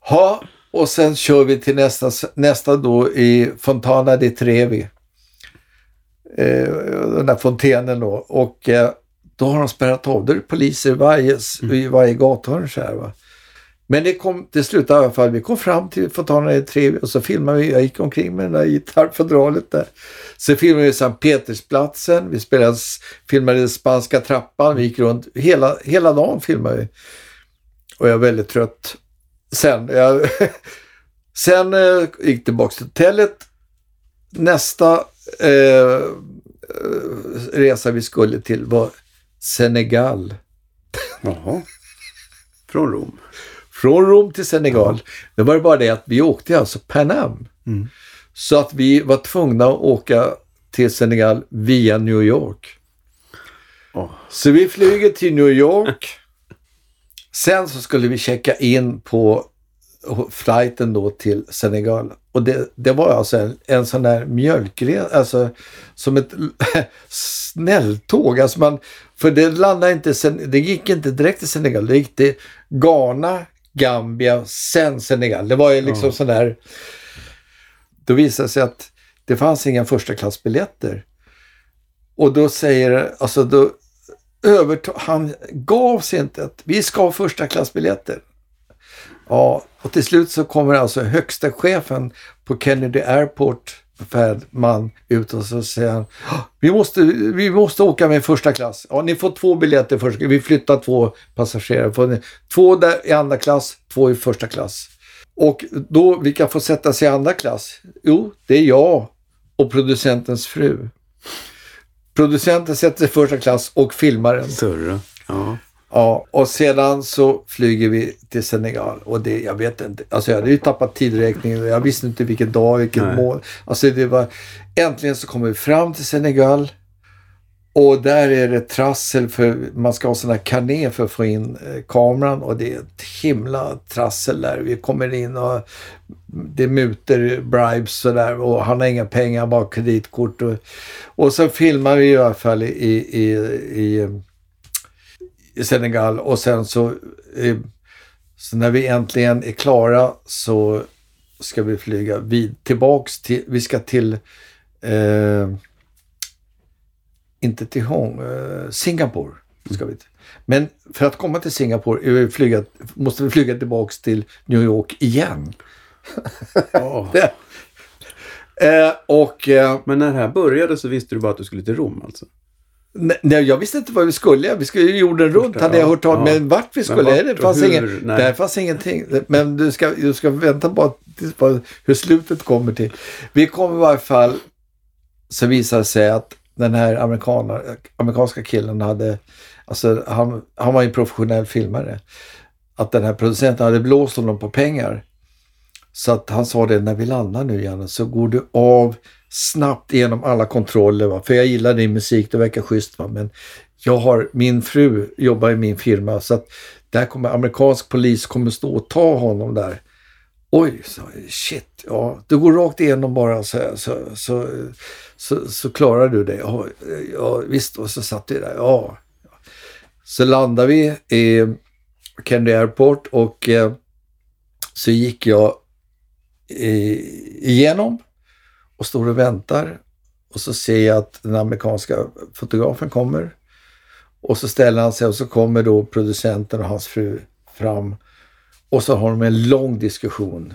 Ha, och sen kör vi till nästa, nästa då i Fontana di Trevi. Eh, den där fontänen då. Och eh, då har de spärrat av. Då är det poliser i varje, i varje gathörn så här va. Men det, kom, det slutade i alla fall. Vi kom fram till Fontana di Trevi och så filmade vi. Jag gick omkring med den där gitarrfodralet där. Så filmade vi Sankt Petersplatsen. Vi spelade, filmade Spanska trappan. Vi gick runt. Hela, hela dagen filmade vi. Och jag var väldigt trött. Sen, jag, sen eh, gick tillbaka till hotellet. Nästa eh, resa vi skulle till var Senegal. Jaha. Från Rom. Från Rom till Senegal. Det var bara det att vi åkte alltså Pan Am. Mm. Så att vi var tvungna att åka till Senegal via New York. Åh. Så vi flyger till New York. Sen så skulle vi checka in på flighten då till Senegal. Och det, det var alltså en, en sån där mjölkresa, alltså som ett snälltåg. Alltså man, för det landade inte, det gick inte direkt till Senegal, det gick till Ghana, Gambia, sen Senegal. Det var ju liksom Ja. sån där... Då visade det sig att det fanns inga första klassbiljetter. Och då säger, alltså då övertog, han gav sig inte att vi ska ha första klassbiljetter. Ja, och till slut så kommer alltså högsta chefen på Kennedy Airport, färdman, ut och så säger han vi måste, vi måste åka med första klass. Ja, ni får två biljetter först. Vi flyttar två passagerare. Får ni, två där i andra klass, två i första klass. Och då, vilka får sätta sig i andra klass? Jo, det är jag och producentens fru. Producenten sätter sig i första klass och filmaren. Större. Ja. Ja, och sedan så flyger vi till Senegal och det, jag vet inte, alltså jag hade ju tappat tidräkningen jag visste inte vilken dag, vilken mål. Alltså det var, äntligen så kommer vi fram till Senegal Och där är det trassel för man ska ha sån här kané för att få in eh, kameran och det är ett himla trassel där. Vi kommer in och det är muter, bribes sådär och han har inga pengar, bara kreditkort. Och, och så filmar vi i alla fall i, i, i, i Senegal och sen så, eh, så när vi äntligen är klara så ska vi flyga vid, tillbaks till, vi ska till eh, inte till Hong, eh, Singapore. Ska vi till. Men för att komma till Singapore vi flyga, måste vi flyga tillbaks till New York igen. Ja. Eh, och eh, Men när det här började så visste du bara att du skulle till Rom alltså? Ne- nej, jag visste inte vad vi skulle. Vi skulle ju jorden runt Första, hade jag ja, hört talas ja. Men vart vi skulle, vart det fanns, ingen, där fanns ingenting. Men du ska, du ska vänta på, att, på hur slutet kommer till. Vi kom i varje fall, så visade det sig att den här amerikanska killen hade, alltså han, han var ju professionell filmare. Att den här producenten hade blåst honom på pengar. Så att han sa det, när vi landar nu Janne så går du av snabbt igenom alla kontroller. Va? För jag gillar din musik, det verkar schysst. Va? Men jag har, min fru jobbar i min firma så att där kommer amerikansk polis kommer stå och ta honom där. Oj, så, shit, ja, du går rakt igenom bara så, så, så, så, så klarar du det. Ja, ja, visst, och så satt vi där. Ja. Så landade vi i Kennedy Airport och eh, så gick jag i, igenom och står och väntar. Och så ser jag att den amerikanska fotografen kommer. Och så ställer han sig och så kommer då producenten och hans fru fram. Och så har de en lång diskussion.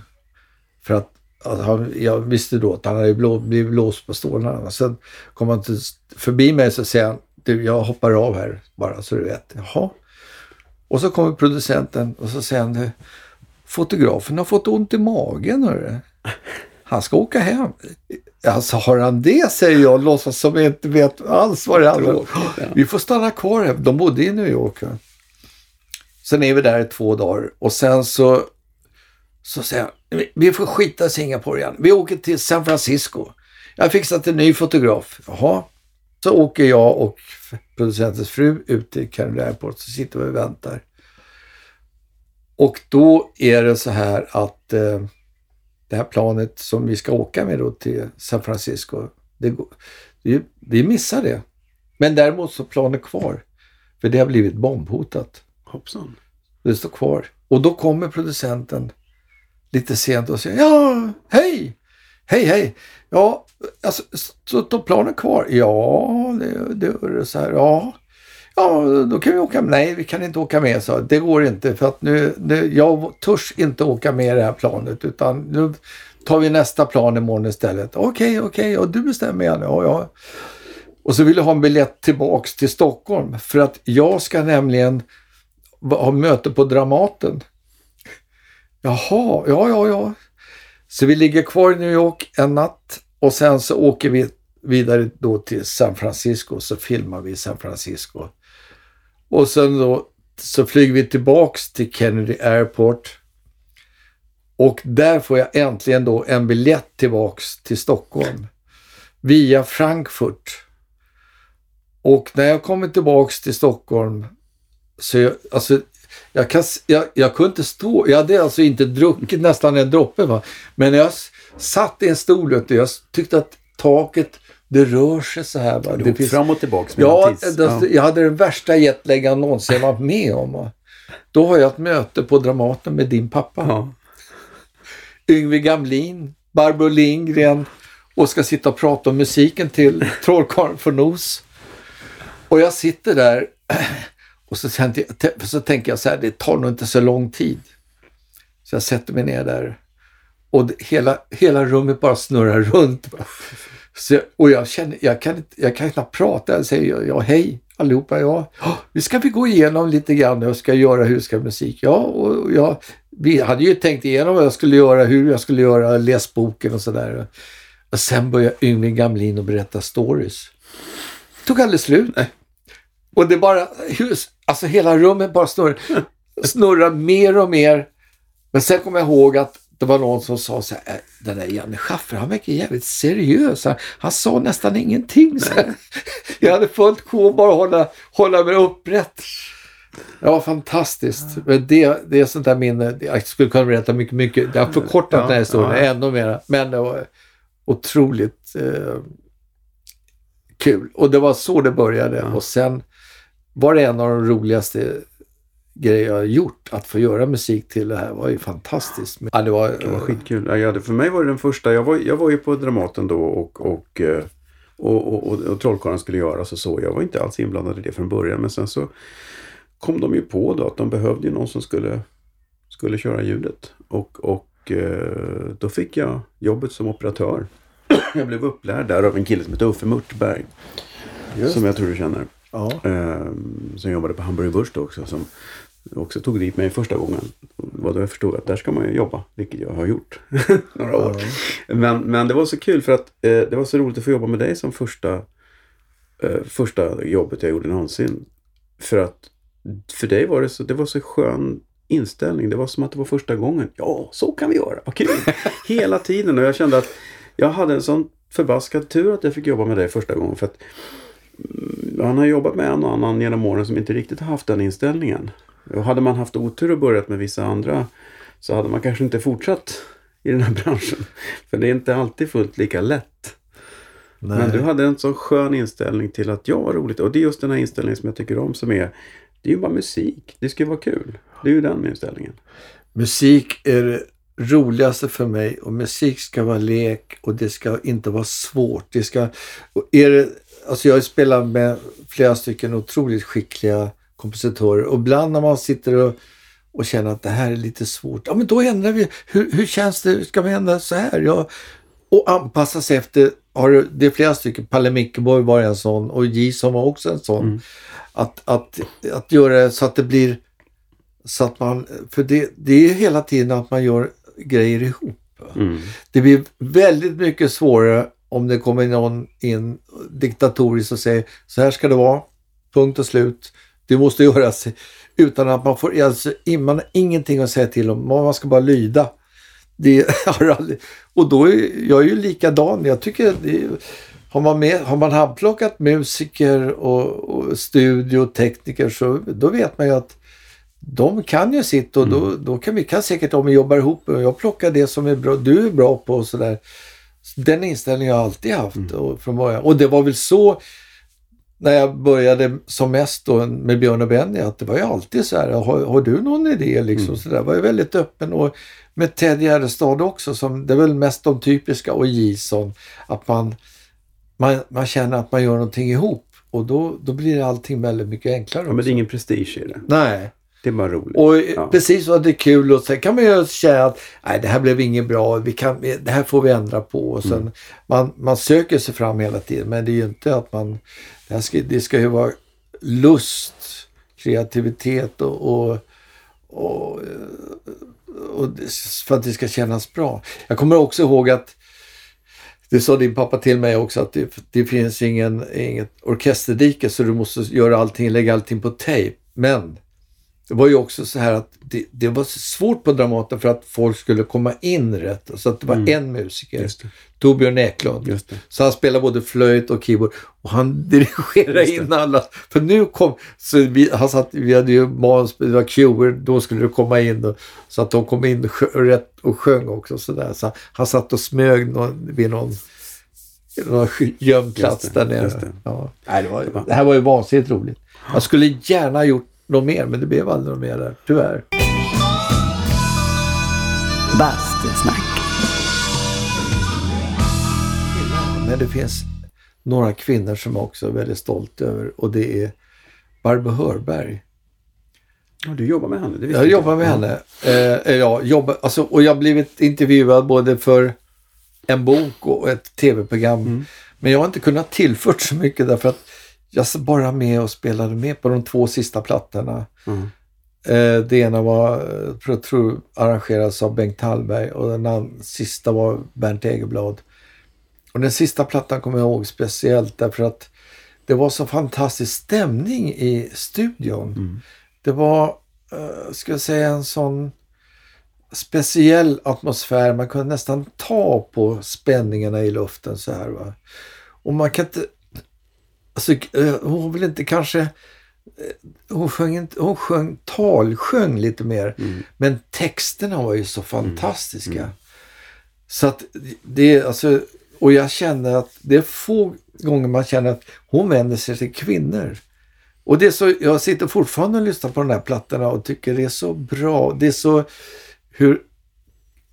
För att, att han, jag visste då att han hade blå, blivit blåst på stålarna. Sen kom han till, förbi mig så säger han, du jag hoppar av här bara så du vet. Jaha. Och så kommer producenten och så säger han, "Du, fotografen har fått ont i magen. Hörru. Han ska åka hem. Alltså har han det, säger jag, låtsas som jag inte vet alls vad det handlar om. Ja. Vi får stanna kvar här. De bodde i New York. Sen är vi där i två dagar och sen så, så säger han, "Vi- får skita i Singapore igen. Vi åker till San Francisco. Jag har fixat en ny fotograf. Jaha. Så åker jag och producentens fru ut till Kennedy Airport så sitter vi och väntar. Och då är det så här att eh, det här planet som vi ska åka med då till San Francisco, det, vi, missar det. Men däremot så planet kvar. För det har blivit bombhotat. Hoppsan. Det står kvar. Och då kommer producenten lite sent och säger ja, hej! Hej, hej! Ja, alltså, så står planet kvar? Ja, det, det är det så här. Ja, ja, då kan vi åka med. Nej, vi kan inte åka med, så Det går inte för att nu, nu, jag törs inte åka med det här planet utan nu tar vi nästa plan imorgon istället. Okej, okej, och du bestämmer igen. Ja, ja. Och så vill jag ha en biljett tillbaks till Stockholm för att jag ska nämligen ha möte på Dramaten. Jaha, ja, ja, ja. Så vi ligger kvar i New York en natt och sen så åker vi vidare då till San Francisco så filmar vi i San Francisco. Och sen då så flyger vi tillbaks till Kennedy Airport. Och där får jag äntligen då en biljett tillbaks till Stockholm via Frankfurt. Och när jag kommer tillbaks till Stockholm så jag, alltså, jag, kan, jag, jag kunde inte stå, jag hade alltså inte druckit nästan en droppe. Va? Men jag satt i en stol och jag tyckte att taket, det rör sig så här. Va? Du Det åkte fram och tillbaks Ja, tids. det, jag hade den värsta jetlag jag någonsin varit med om. va. Då har jag ett möte på Dramaten med din pappa. Ja. Yngve Gamlin, Barbro Lindgren och ska sitta och prata om musiken till Trollkarlen från Nos. Och jag sitter där och så, jag- så tänker jag så här, det tar nog inte så lång tid. Så jag sätter mig ner där och det, hela, hela rummet bara snurrar runt. Så, jag- och jag känner, jag kan, inte- jag kan knappt prata. Jag säger ja, hej allihopa. Ja, "Ja, vi ska vi gå igenom lite grann hur jag ska göra, hur ska musik. Ja, och jag, vi hade ju tänkt igenom vad jag skulle göra, hur jag skulle göra, läs boken och sådär. Och sen började Yngve Gamlin att berätta stories. Det tog aldrig slut. Och det bara, alltså hela rummet bara snurrar, snurrar mer och mer. Men sen kommer jag ihåg att det var någon som sa så här, "Äh, den där Janne Schaffer, han verkar jävligt seriös. Han, han sa nästan ingenting. Så här. Jag hade fullt sjå bara hålla, hålla mig upprätt. Det var fantastiskt. Men det, det är sånt där minne. Jag skulle kunna berätta mycket, mycket. Jag har förkortat Ja, den här historien ja. ännu mer. Men det var otroligt eh, kul. Och det var så det började. Ja. Och sen var det en av de roligaste grejer jag har gjort. Att få göra musik till det här var ju fantastiskt. Ja, det var, Det var skitkul. Ja, för mig var det den första. Jag var, jag var ju på Dramaten då och, och, eh, och, och, och, och Trollkarlen skulle göras och så. Jag var inte alls inblandad i det från början. Men sen så kom de ju på då att de behövde ju någon som skulle, skulle köra ljudet. Och, och eh, då fick jag jobbet som operatör. Jag blev upplärd där av en kille som heter Uffe Murtberg. Just Som jag tror du känner. ja. Eh, som jobbade på Hamburger Börs också. Som också tog dit mig första gången. Det var då jag förstod att där ska man ju jobba. Vilket jag har gjort några år. Men, men det var så kul för att eh, det var så roligt att få jobba med dig som första, eh, första jobbet jag gjorde någonsin. För att för dig var det så, det var så skön inställning. Det var som att det var första gången. Ja, så kan vi göra. Vad kul! Hela tiden. Och jag kände att jag hade en sån förbaskad tur att jag fick jobba med dig första gången. För att mm, han har jobbat med en och annan genom åren som inte riktigt har haft den inställningen. Och hade man haft otur och börjat med vissa andra så hade man kanske inte fortsatt i den här branschen. För det är inte alltid fullt lika lätt. Nej. Men du hade en så skön inställning till att ja, vad roligt. Och det är just den här inställningen som jag tycker om som är det är ju bara musik. Det ska ju vara kul. Det är ju den inställningen. Musik är det roligaste för mig och musik ska vara lek och det ska inte vara svårt. Det ska, och är det, alltså jag har spelat med flera stycken otroligt skickliga kompositörer och ibland när man sitter och, och känner att det här är lite svårt, ja men då ändrar vi. Hur, hur känns det? Ska vi ändra så här? Ja, och anpassa sig efter, har du, det är flera stycken, Palle Mickeborg var en sån och Jason var också en sån. Mm. Att, att, att göra det så att det blir så att man, för det, det är ju hela tiden att man gör grejer ihop. Mm. Det blir väldigt mycket svårare om det kommer någon in diktatoriskt och säger så här ska det vara, punkt och slut. Det måste göras utan att man får, alltså, man har ingenting att säga till om, man ska bara lyda. Det har aldrig, och då är jag är ju likadan. Jag tycker det har man, med, har man handplockat musiker och, och studiotekniker så då vet man ju att de kan ju sitt och då, då kan vi kan säkert om vi jobbar ihop och jag plockar det som är bra, du är bra på och sådär. Den inställningen har jag alltid haft och, från början. Och det var väl så när jag började som mest då med Björn och Benny att det var ju alltid så här, har, har du någon idé liksom? Så där var jag väldigt öppen och med Ted Gärdestad också, som, det är väl mest de typiska och Jason, att man, man, man känner att man gör någonting ihop och då, då blir allting väldigt mycket enklare. Ja, men det är ingen prestige i det. Nej. Det är bara roligt. Och Ja. precis vad det är kul och sen kan man ju säga att nej, det här blev inget bra, vi kan, det här får vi ändra på. Och sen, Mm. man, man söker sig fram hela tiden men det är ju inte att man, det, ska, det ska ju vara lust, kreativitet och, och, och, och för att det ska kännas bra. Jag kommer också ihåg att det sa din pappa till mig också att det, det finns ingen, inget orkesterdike så du måste göra allting, lägga allting på tejp. Men det var ju också så här att det, det var svårt på Dramaten för att folk skulle komma in rätt. Så att det var en musiker, Mm. Just det. Torbjörn Eklund. Så han spelade både flöjt och keyboard och han dirigerade in alla. För nu kom, så vi, han satt, vi hade ju manus, det var cuer, då skulle det komma in och, så att de kom in sjö, rätt och sjöng också så där. Så han satt och smög någon, vid någon, gömd plats där nere. det. Ja. Nej, det, var, det här var ju vansinnigt roligt. Jag skulle gärna ha gjort något mer men det blev aldrig något mer där, tyvärr. Bastusnack. Men det finns några kvinnor som jag också är väldigt stolt över och det är Barbro Hörberg. Ja, du jobbar med henne? Det Jag jobbar med henne. Eh, ja, jobbar, alltså, och jag har blivit intervjuad både för en bok och ett tv-program. Men jag har inte kunnat tillfört så mycket därför att jag bara med och spelade med på de två sista plattorna. Mm. Eh, det ena var, eh, jag tror, arrangeras av Bengt Hallberg och den an- sista var Bernt Egerblad. Och den sista plattan kommer jag ihåg speciellt därför att det var så fantastisk stämning i studion. Det var, uh, ska jag säga, en sån speciell atmosfär. Man kunde nästan ta på spänningarna i luften så här. Va? Och man kan inte... Alltså, eh, hon vill inte kanske... eh, Hon sjöng, hon sjöng talsjöng lite mer. Mm. Men texterna var ju så fantastiska. Så att det är alltså... Och jag känner att det är få gånger man känner att hon vänder sig till kvinnor. Och det är så, jag sitter fortfarande och lyssnar på de här plattorna och tycker det är så bra. Det är så hur,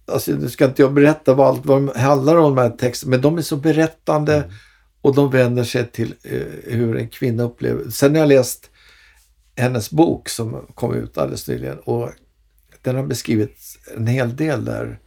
alltså nu ska inte jag berätta vad allt vad de handlar om de här texterna, men de är så berättande och de vänder sig till eh, hur en kvinna upplever. Sen har jag läst hennes bok som kom ut alldeles nyligen och den har beskrivit en hel del där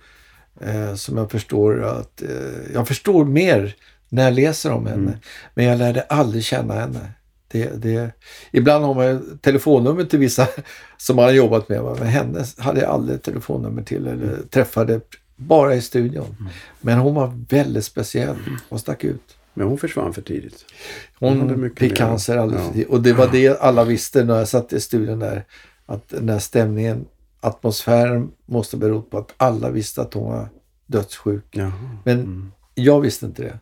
eh, som jag förstår att, eh, jag förstår mer när jag läser om henne. Men jag lärde aldrig känna henne. Det, det, ibland har man ju telefonnummer till vissa som man har jobbat med. Men henne hade jag aldrig telefonnummer till eller träffade bara i studion. Men hon var väldigt speciell och stack ut. Men hon försvann för tidigt. Hon Hon fick mer. cancer alldeles Ja. för tidigt. Och det var det alla visste när jag satt i studion där. Att den här stämningen, atmosfären måste bero på att alla visste att hon var dödssjuk. Jaha. Men Mm. jag visste inte det.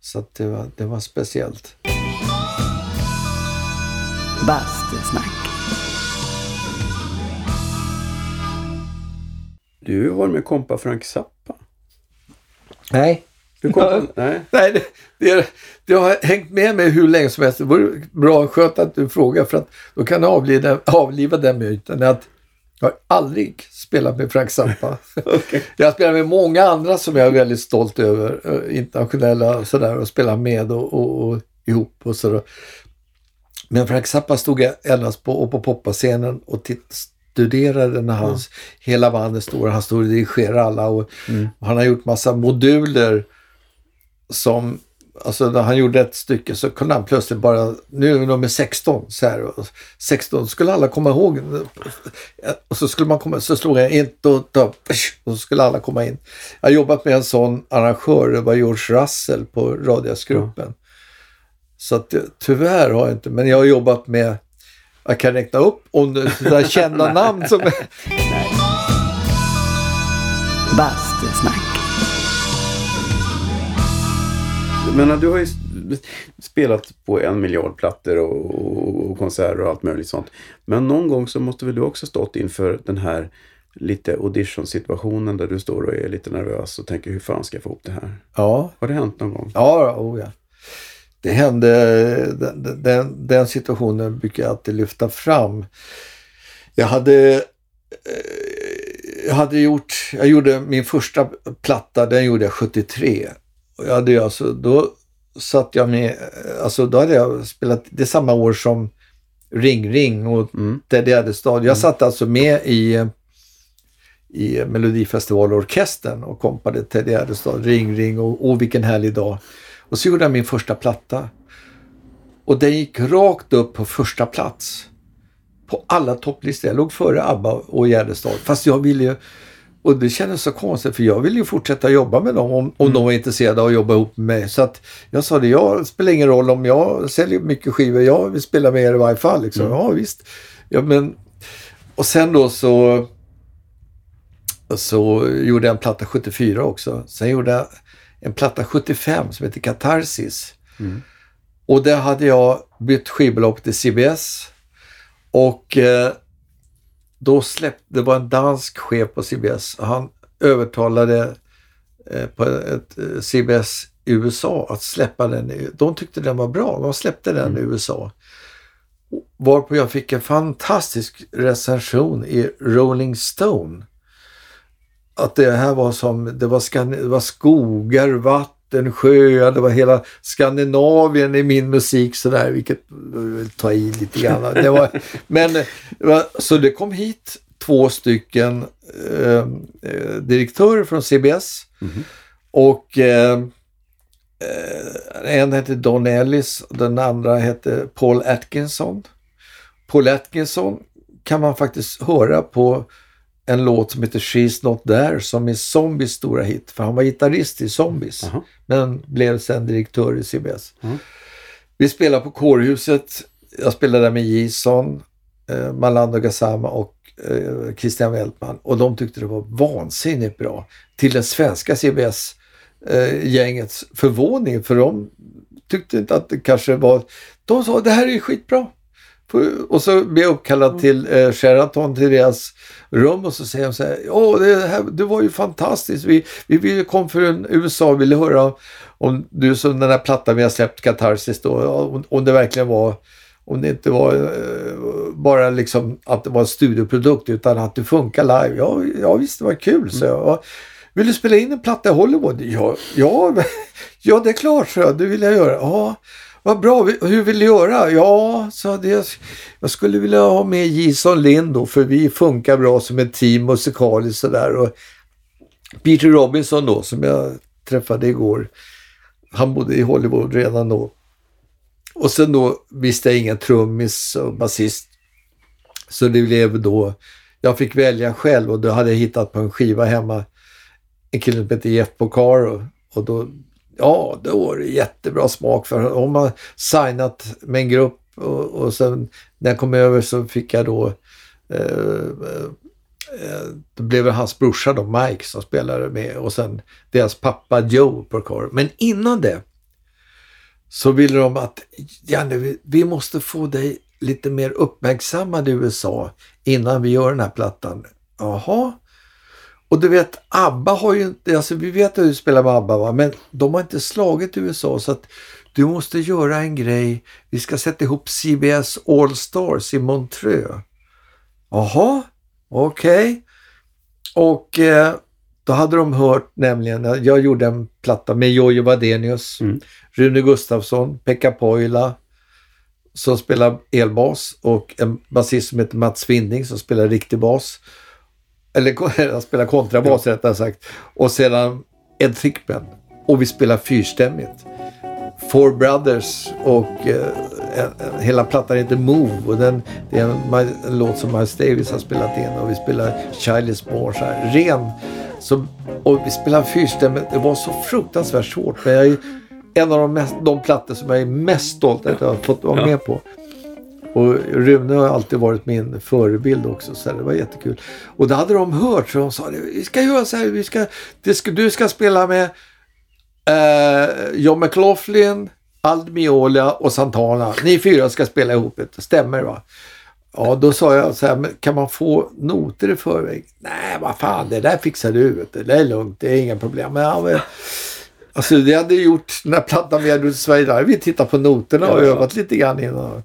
Så att det, var, det var speciellt. Bastusnack. Du har varit med kompa Frank Zappa. Nej. Du kompa... Nej. Nej, det, det, det har hängt med mig hur länge som helst. Det vore bra skönt att du frågar för att då kan du avliva, avliva den myten att jag har aldrig spelat med Frank Zappa. Okej. Jag spelat med många andra som jag är väldigt stolt över. Internationella och sådär och spelat med och, och, och ihop och sådär. Men Frank Zappa stod jag endast på, och på poppascenen och studerade när hans hela bandet står. Han står och dirigerar alla och han har gjort massa moduler som Alltså när han gjorde ett stycke så kunde han plötsligt bara, nu är nummer 16, så här. och 16 skulle alla komma ihåg. Och så skulle man komma, så slog jag in och, och så skulle alla komma in. Jag har jobbat med en sån arrangör, det var George Russell på Radiasgruppen. Så att tyvärr har jag inte, men jag har jobbat med, jag kan räkna upp om det är sådär kända namn som Bastusnack. Men du har ju spelat på en miljard plattor och, och, och konserter och allt möjligt sånt. Men någon gång så måste väl du också stått inför den här lite audition-situationen där du står och är lite nervös och tänker hur fan ska jag få ihop det här? Ja, Har det hänt någon gång? Ja, oh ja. Det hände, den, den, den situationen brukar jag alltid lyfta fram. Jag hade, eh, jag hade gjort, jag gjorde min första platta, den gjorde jag 73. Och jag hade alltså, då satt jag med, alltså då hade jag spelat, det är samma år som Ring Ring och Mm. Teddy Addestad. Jag satt alltså med i, i Melodifestivalorkestern och kompade Teddy Addestad, Ring Ring och, och Vilken härlig dag. Och så gjorde jag min första platta. Och den gick rakt upp på första plats. På alla topplistor. Jag låg före ABBA och Gärdestad. Fast jag ville ju... Och det kändes så konstigt för jag ville ju fortsätta jobba med dem om, om de var intresserade av att jobba ihop med mig. Så att jag sa det, jag spelar ingen roll om jag säljer mycket skivor. Jag vill spela med er i varje fall. Liksom. Ja visst. Ja, men, och sen då så så gjorde jag en platta 74 också. Sen gjorde jag en platta 75 som heter Katarsis. Och där hade jag bytt skivbolag till CBS. Och eh, då släppte, det var en dansk chef på CBS. Han övertalade eh, på ett eh, CBS USA att släppa den. De tyckte den var bra. De släppte den i USA. Varpå jag fick en fantastisk recension i Rolling Stone att det här var som, det var, Skan- det var skogar, vatten, sjöar, det var hela Skandinavien i min musik sådär, vilket ta i lite grann. Det var, men, så det kom hit två stycken eh, eh, direktörer från CBS och eh, eh, en hette Don Ellis och den andra hette Paul Atkinson. Paul Atkinson kan man faktiskt höra på en låt som heter She's Not There som är Zombies stora hit. För han var gitarrist i Zombies. Jaha. Men blev sen direktör i CBS. Mm. Vi spelade på Kårhuset. Jag spelade där med Jason. eh, Malando Gassama och eh, Christian Weltman. Och de tyckte det var vansinnigt bra. Till den svenska CBS-gängets förvåning. För de tyckte inte att det kanske var... De sa det här är skitbra. Och så blev jag uppkallad till eh, Sheraton, till deras rum och så säger de så här, Åh, det, här, det var ju fantastiskt. Vi, vi, kom från USA och ville höra om du som den här plattan vi har släppt, Katarsis då, om, om det verkligen var, om det inte var eh, bara liksom att det var en studioprodukt utan att det funkar live. Ja, ja visst, det var kul, så jag. Ja, Vill du spela in en platta i Hollywood? Ja, ja, ja det är klart, så jag. Det vill jag göra. Ja, vad bra. Hur vill du göra? Ja, så det, jag skulle vilja ha med Jason Lind då, för vi funkar bra som ett team musikaliskt sådär. Och Peter Robinson då, som jag träffade igår, han bodde i Hollywood redan då. Och sen då visste jag ingen trummis och basist. Så det blev då, jag fick välja själv och då hade jag hittat på en skiva hemma en kille som heter Jeff Bocaro. Och då, ja, då var det jättebra smak för om man signat med en grupp och, och sen när jag kom över så fick jag då eh, eh, blev väl hans brorsa då, Mike, som spelade med och sen deras pappa Joe Porcaro. Men innan det så ville de att Janne, vi, vi måste få dig lite mer uppmärksammad i USA innan vi gör den här plattan. Jaha. Och du vet, ABBA har ju inte, alltså vi vet att du spelar med ABBA va, men de har inte slagit USA så att du måste göra en grej. Vi ska sätta ihop CBS All Stars i Montreux. Jaha, okej. Och eh, då hade de hört nämligen, jag gjorde en platta med Jojje Wadenius, Mm. Rune Gustafsson, Pekka Poila som spelar elbas och en basist som heter Mats Svinding som spelar riktig bas. Eller han spelar kontrabas rättare sagt. Och sedan Ed Thickman. Och vi spelar fyrstämmigt. Four Brothers och eh, hela plattan heter Move och den, det är en, en låt som Miles Davis har spelat in och vi spelar Child is born så här ren. Så, och vi spelar fyrstämmigt. Det var så fruktansvärt svårt men jag är en av de, mest, de plattor som jag är mest stolt över att jag har fått vara Ja. med på. Och Rune har alltid varit min förebild också så det var jättekul. Och det hade de hört så de sa vi ska göra så här, vi ska, du ska spela med eh, John McLaughlin, Ald Miola och Santana. Ni fyra ska spela ihop det, stämmer va? Ja, då sa jag så här, kan man få noter i förväg? Nej, vad fan, det där fixar du. Det är lugnt, det är inga problem. Men, ja, men, alltså, det hade gjort när plattan vi hade i Sverige. Där. Vi tittat på noterna och ja. övat lite grann innan.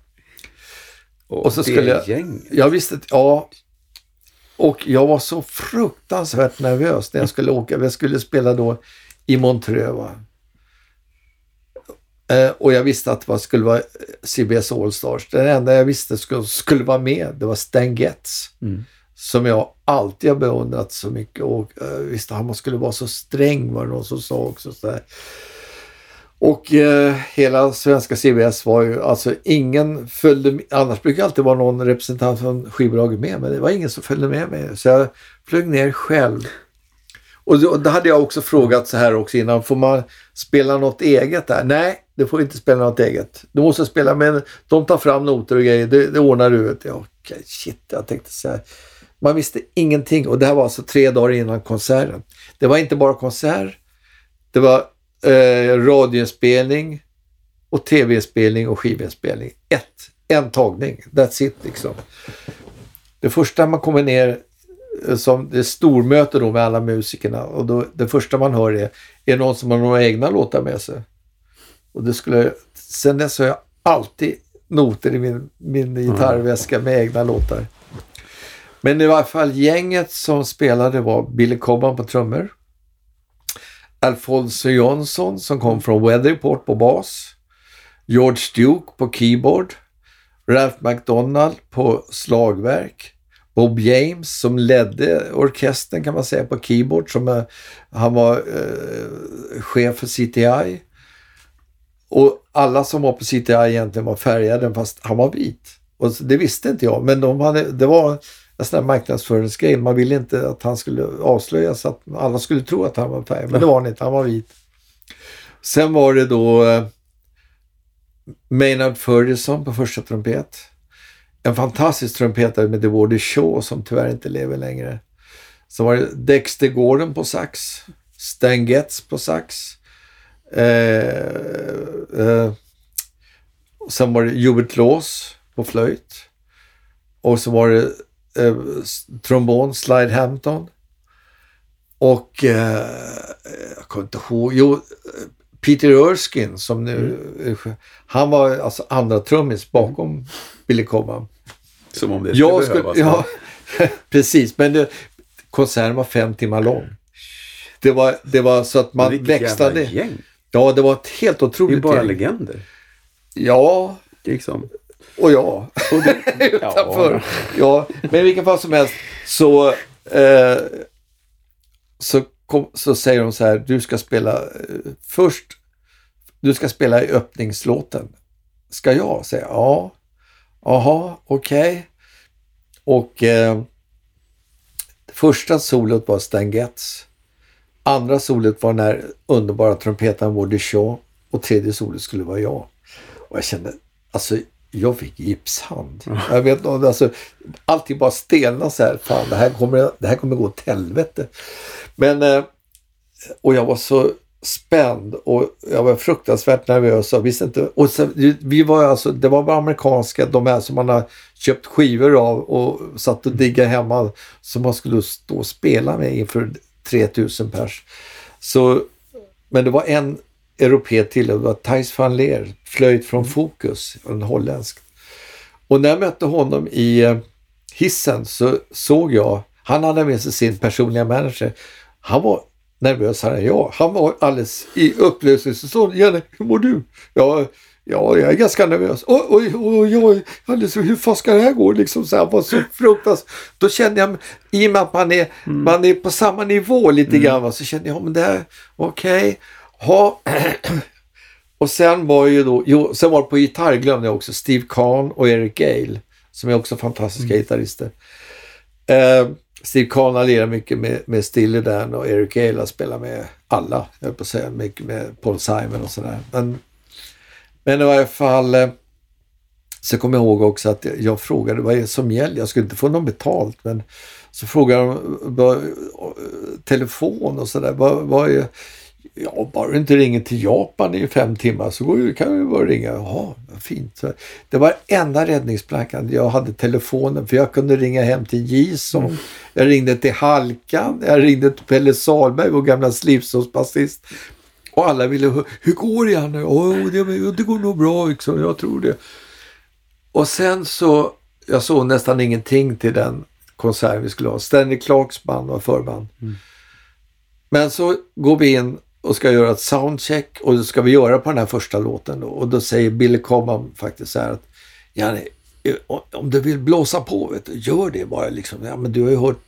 Och så det skulle jag- gänget. Jag visste att, ja. Och jag var så fruktansvärt nervös när jag skulle åka. Jag skulle spela då i Montreux. Va? Eh, och jag visste att det skulle vara CBS Allstars. Den enda jag visste skulle, skulle vara med, det var Stan Getz. Mm. Som jag alltid har beundrat så mycket. Och uh, visste han skulle vara så sträng var det någon som sa också. Så där. Och eh, hela svenska CBS var ju, alltså ingen följde. Annars brukar det alltid vara någon representant från skivbolaget med, men det var ingen som följde med mig. Så jag flög ner själv. Och då, då hade jag också frågat så här också innan, får man spela något eget där? Nej, det får inte spela något eget. Du måste spela men de tar fram noter och grejer, det, det ordnar du. Vet jag. Shit, jag tänkte så här. Man visste ingenting och det här var alltså tre dagar innan konserten. Det var inte bara konsert, det var eh, radioinspelning och tv-spelning och skivinspelning. Ett, en tagning. That's it liksom. Det första man kommer ner eh, som det är stormöte då med alla musikerna och då, det första man hör är, är någon som har några egna låtar med sig. Och det skulle, sen dess har jag alltid noter i min, min gitarrväska med egna låtar. Men i varje fall gänget som spelade var Billy Cobham på trummor. Alfonso Jonsson som kom från Weather Report på bas. George Duke på keyboard. Ralph McDonald på slagverk. Bob James som ledde orkestern kan man säga på keyboard. Som, han var eh, chef för CTI. Och alla som var på CTI egentligen var färgade fast han var vit. Och det visste inte jag men de hade, det var en sån här marknadsföringsgrej. Man ville inte att han skulle avslöjas att alla skulle tro att han var färg. Men det var han inte, han var vit. Sen var det då eh, Maynard Ferguson på första trumpet. en fantastisk trumpetare med DeWardy Shaw som tyvärr inte lever längre. Sen var det Dexter Gordon på sax. Stan Getz på sax. Eh, eh, sen var det Hubert Laws på flöjt. Och så var det eh, trombon, Slide Hampton. Och eh, jag kommer inte ihåg, jo, Peter Erskine som nu, Mm. han var alltså andra trummis bakom Billy Cobham. Som om det skulle Jag skulle, behövas. ja, precis, men det, konserten var fem timmar lång. Det var, det var så att man Vilket växlade. gäng. Ja, det var ett helt Det är otroligt bara gäng. legender. Ja, Liksom. Och ja. Och det, utanför. Ja, men i vilken fall som helst så, eh, så, kom, så säger de så här, du ska spela eh, först, du ska spela i öppningslåten. Ska jag? säga ja. Jaha, okej. Och eh, första solot var Stan Getz. Andra solot var när underbara trumpetaren Woody Shaw och tredje solot skulle vara jag. Och jag kände, alltså jag fick gipshand. Jag vet inte, alltså, allting bara stelnade så här. Fan, det här kommer, det här kommer gå åt helvete. Men, eh, och jag var så spänd och jag var fruktansvärt nervös och visste inte. Och sen, vi var alltså, det var bara amerikanska, de här som man har köpt skivor av och satt och diggade hemma som man skulle stå och spela med inför 3000 pers. Så, men det var en europé till och det var Thijs van Leer, flöjt från Fokus, en holländsk. Och när jag mötte honom i eh, hissen så såg jag, han hade med sig sin personliga manager. Han var nervösare än jag. Han var alldeles i upplösningstillstånd. Jenny, hur mår du? Ja, ja, jag är ganska nervös. Oj, oj, oj, är alldeles, hur fan ska det här gå? Liksom så här, var så fruktansvärt. Då kände jag, i och med att man är, man är på samma nivå lite grann, va, så kände jag, ja men det här, okej. Ha. Och sen var ju då, jo, sen var det på gitarr glömde jag också Steve Kahn och Eric Gale som är också fantastiska gitarrister. Eh, Steve Kahn har lirat mycket med, med Steely Dan och Eric Gale har spelat med alla, jag höll på att säga, mycket med Paul Simon och sådär. Men, men i varje fall eh, så kommer jag ihåg också att jag frågade vad är det som gäller? Jag skulle inte få något betalt men så frågade de vad, telefon och sådär. Vad, vad är, ja, bara du inte ringer till Japan i fem timmar så går, kan vi bara ringa. Vad fint. Så det var enda räddningsplankan. Jag hade telefonen för jag kunde ringa hem till Gison. Jag ringde till Halkan. Jag ringde till Pelle Salberg, vår gamla slipsåsbasist. Och alla ville, hur, hur går det Janne? Åh, det, det går nog bra, liksom. jag tror det. Och sen så, jag såg nästan ingenting till den konserten vi skulle ha. Stanley Clarks band var förband. Men så går vi in och ska göra ett soundcheck och det ska vi göra på den här första låten då. Och då säger Billy Cobham faktiskt så här att Janne, om du vill blåsa på, vet du, gör det bara liksom. Ja, men du har ju hört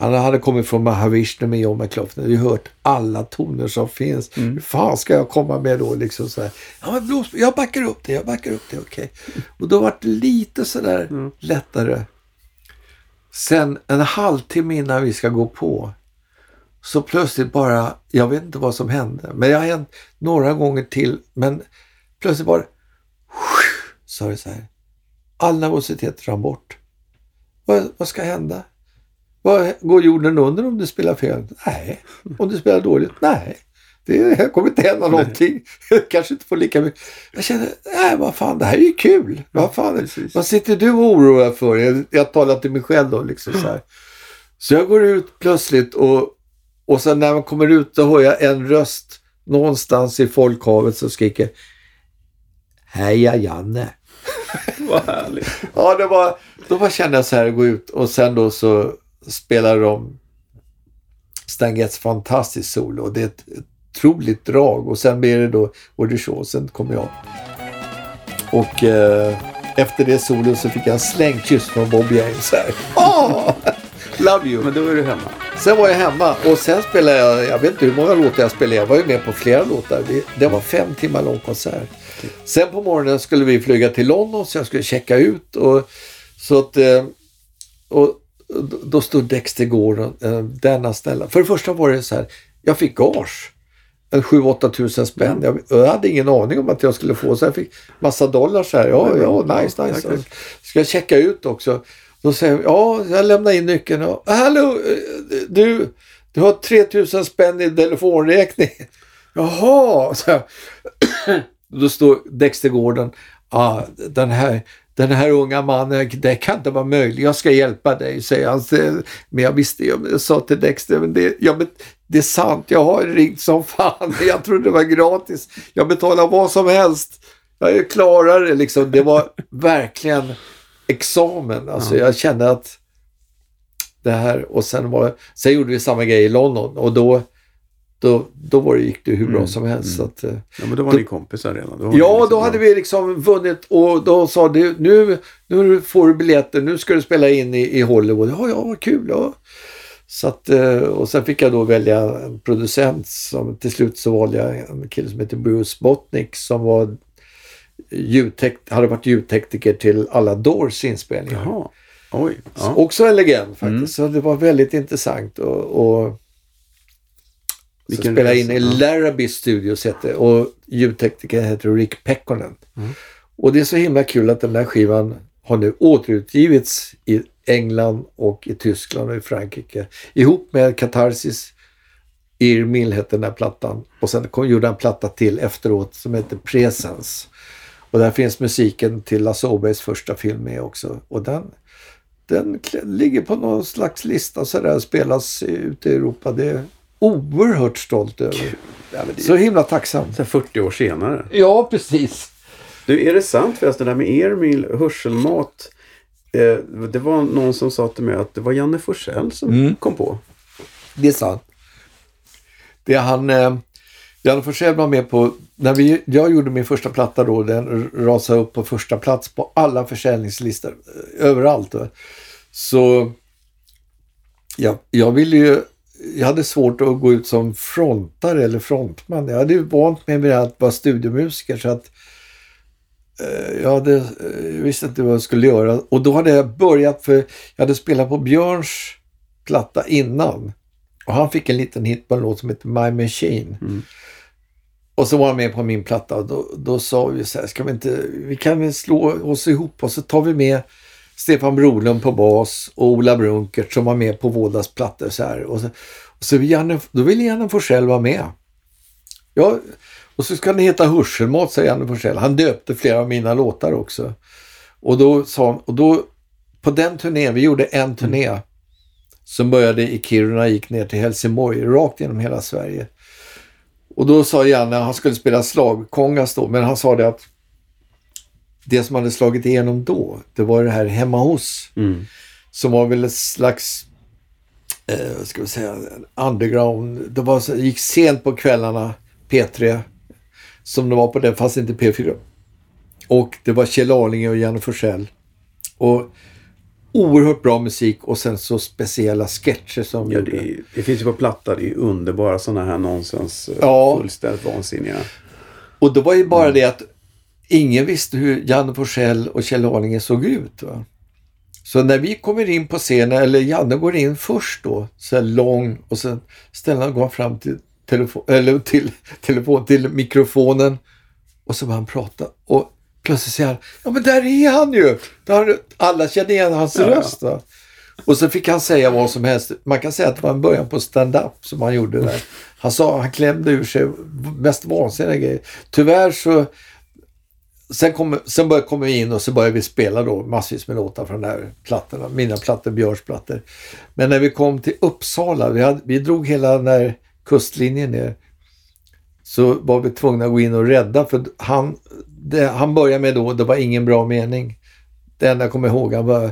han hade kommit från Mahavishnu med John McLaughlin. Du har hört alla toner som finns. Hur fan ska jag komma med då? Liksom så här. Ja, men blås, jag backar upp det, jag backar upp det, okej. Och då var det lite sådär lättare. Sen en halvtimme innan vi ska gå på så plötsligt bara, jag vet inte vad som hände, men det har hänt några gånger till, men plötsligt bara så är det så här. All nervositet rann bort. Vad, vad ska hända? Vad, går jorden under om du spelar fel? Nej. Om du spelar dåligt? Nej. Det kommer inte hända någonting. Kanske inte får lika mycket. Jag känner, nej vad fan, det här är ju kul. Vad fan, vad sitter du och oroar för? Jag, jag talar till mig själv då liksom så här. Så jag går ut plötsligt och, och sen när man kommer ut då hör jag en röst någonstans i folkhavet som skriker Heja Janne! Vad härligt. Ja, det var, då bara kände jag så här, gå ut och sen då så spelar de Stan Getz fantastiskt solo och det är ett otroligt drag och sen blir det då Shaw, sen kommer jag. Och eh, efter det solo så fick jag en slängkyss från Bob James här. Åh! Love you! Men då är du hemma. Sen var jag hemma och sen spelade jag, jag vet inte hur många låtar jag spelade, jag var ju med på flera låtar. Det var fem timmar lång konsert. Sen på morgonen skulle vi flyga till London så jag skulle checka ut och så att eh, och då- stod Dexter Gordon, eh, denna snälla. För det första var det så här, jag fick gage. en 7-8 tusen spänn. Jag, jag hade ingen aning om att jag skulle få så jag fick massa dollar så här. Ja, ja, nice, nice. Tack. Ska jag checka ut också? Då säger vi, ja, jag lämnar in nyckeln. Och, Hallå, du, du har 3000 spänn i telefonräkning. Jaha, så här. Då står Dexter Gordon, ah, den här den här unga mannen, det kan inte vara möjligt, jag ska hjälpa dig, säger han. Men jag visste, jag sa till Dexter, men det, ja, men det är sant, jag har ringt som fan, jag trodde det var gratis. Jag betalar vad som helst. Jag är klarare liksom. Det var verkligen examen. Alltså jag kände att det här och sen var sen gjorde vi samma grej i London och då, då, då var det, gick det hur bra Mm, som helst. Så att, eh, Ja, men då var Då- ni kompisar redan. Då Ja, liksom- då hade vi liksom vunnit och då sa du nu, nu får du biljetter, nu ska du spela in i, i Hollywood. Ja, ja, vad kul. Ja. Så att, eh, och sen fick jag då välja en producent som till slut så valde jag en kille som heter Bruce Botnick som var ljudtek- hade varit ljudtekniker till alla Doors inspelningar. Jaha. Oj. Ja. Också en legend faktiskt. Mm. Så det var väldigt intressant. Och, och så Vilken spela in i ja. Larrabee Studios hette och ljudtekniker heter Rick Pekkonen. Mm. Och det är så himla kul att den där skivan har nu återutgivits i England och i Tyskland och i Frankrike. Ihop med Katharsis Irmil hette den där plattan. Och sen kom, gjorde han en platta till efteråt som heter Presence. Och där finns musiken till Lasse Åbergs första film med också. Och den, den ligger på någon slags lista så där spelas ute i Europa. Det är oerhört stolt över. Ja, men det Så himla tacksam. så här 40 år senare. Ja, precis. Du, är det sant förresten det där med Ermil hörselmat? Eh, det var någon som sa till mig att det var Janne Forsell som Mm. kom på. Det är sant. Det är han, eh, Janne Forsell var med på, när vi, jag gjorde min första platta då, den rasade upp på första plats på alla försäljningslistor, eh, överallt. Så jag, jag ville ju, jag hade svårt att gå ut som frontare eller frontman. Jag hade ju vant mig vid att vara studiomusiker så att eh, jag hade, eh, visste inte vad jag skulle göra. Och då hade jag börjat, för jag hade spelat på Björns platta innan. Och han fick en liten hit på en låt som heter My Machine. Mm. Och så var han med på min platta och då, då sa vi så här, ska vi inte, vi kan väl slå oss ihop och så tar vi med Stefan Brolund på bas och Ola Brunkert som var med på bådas plattor så här. Och så, och så vill Janne, då ville Janne Forsell vara med. Ja, och så ska den heta Hörselmat, säger Janne Forsell. Han döpte flera av mina låtar också. Och då sa han, och då på den turnén, vi gjorde en turné som började i Kiruna gick ner till Helsingborg, rakt genom hela Sverige. Och då sa Janne, han skulle spela slagkongas då, men han sa det att det som hade slagit igenom då, det var det här hemma hos, Mm. som var väl ett slags, eh, ska vi säga, underground. Det var, gick sent på kvällarna, P3, som det var på den, fast inte P4. Och det var Kjell Arlinge och Janne Forsell. Och oerhört bra musik och sen så speciella sketcher som Ja, gjorde. det, det finns ju på platta, det är ju underbara sådana här nonsens, eh, Ja. fullständigt vansinniga. Och då var ju bara det att ingen visste hur Janne Forsell och Kjell Arlinge såg ut. Va? Så när vi kommer in på scenen, eller Janne går in först då, så här lång och sen ställer han går fram till, telefon, eller till, telefon, till mikrofonen och så börjar han prata. Och plötsligt säger han, ja men där är han ju! Där, alla kände igen hans Ja, röst. Va? Och så fick han säga vad som helst. Man kan säga att det var en början på stand-up som han gjorde där. Han sa, han klämde ur sig mest vansinniga grejer. Tyvärr så Sen, kom, sen började, kom vi in och så började vi spela då massvis med låtar från de här plattorna. Mina plattor, Björns plattor. Men när vi kom till Uppsala, vi, hade, vi drog hela den här kustlinjen ner. Så var vi tvungna att gå in och rädda för han, det, han började med då, det var ingen bra mening. Det enda jag kommer ihåg, han var,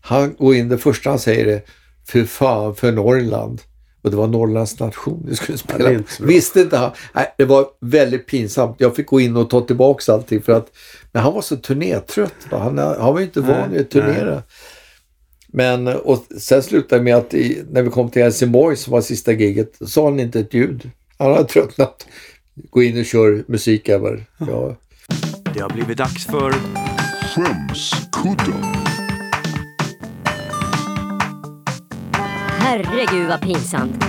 han går in, det första han säger är för fan för Norrland. Och det var Norrlands nation vi skulle Ja, spela. inte bra. Visste inte han. Nej, det var väldigt pinsamt. Jag fick gå in och ta tillbaka allting för att men han var så turnétrött. Va? Han, han var ju inte Nej, van vid att turnera. Men och sen slutade det med att i, när vi kom till Helsingborg som var sista giget sa han inte ett ljud. Han hade tröttnat. Gå in och kör musik över. Ja. Det har blivit dags för Skämskudden. Herregud vad pinsamt.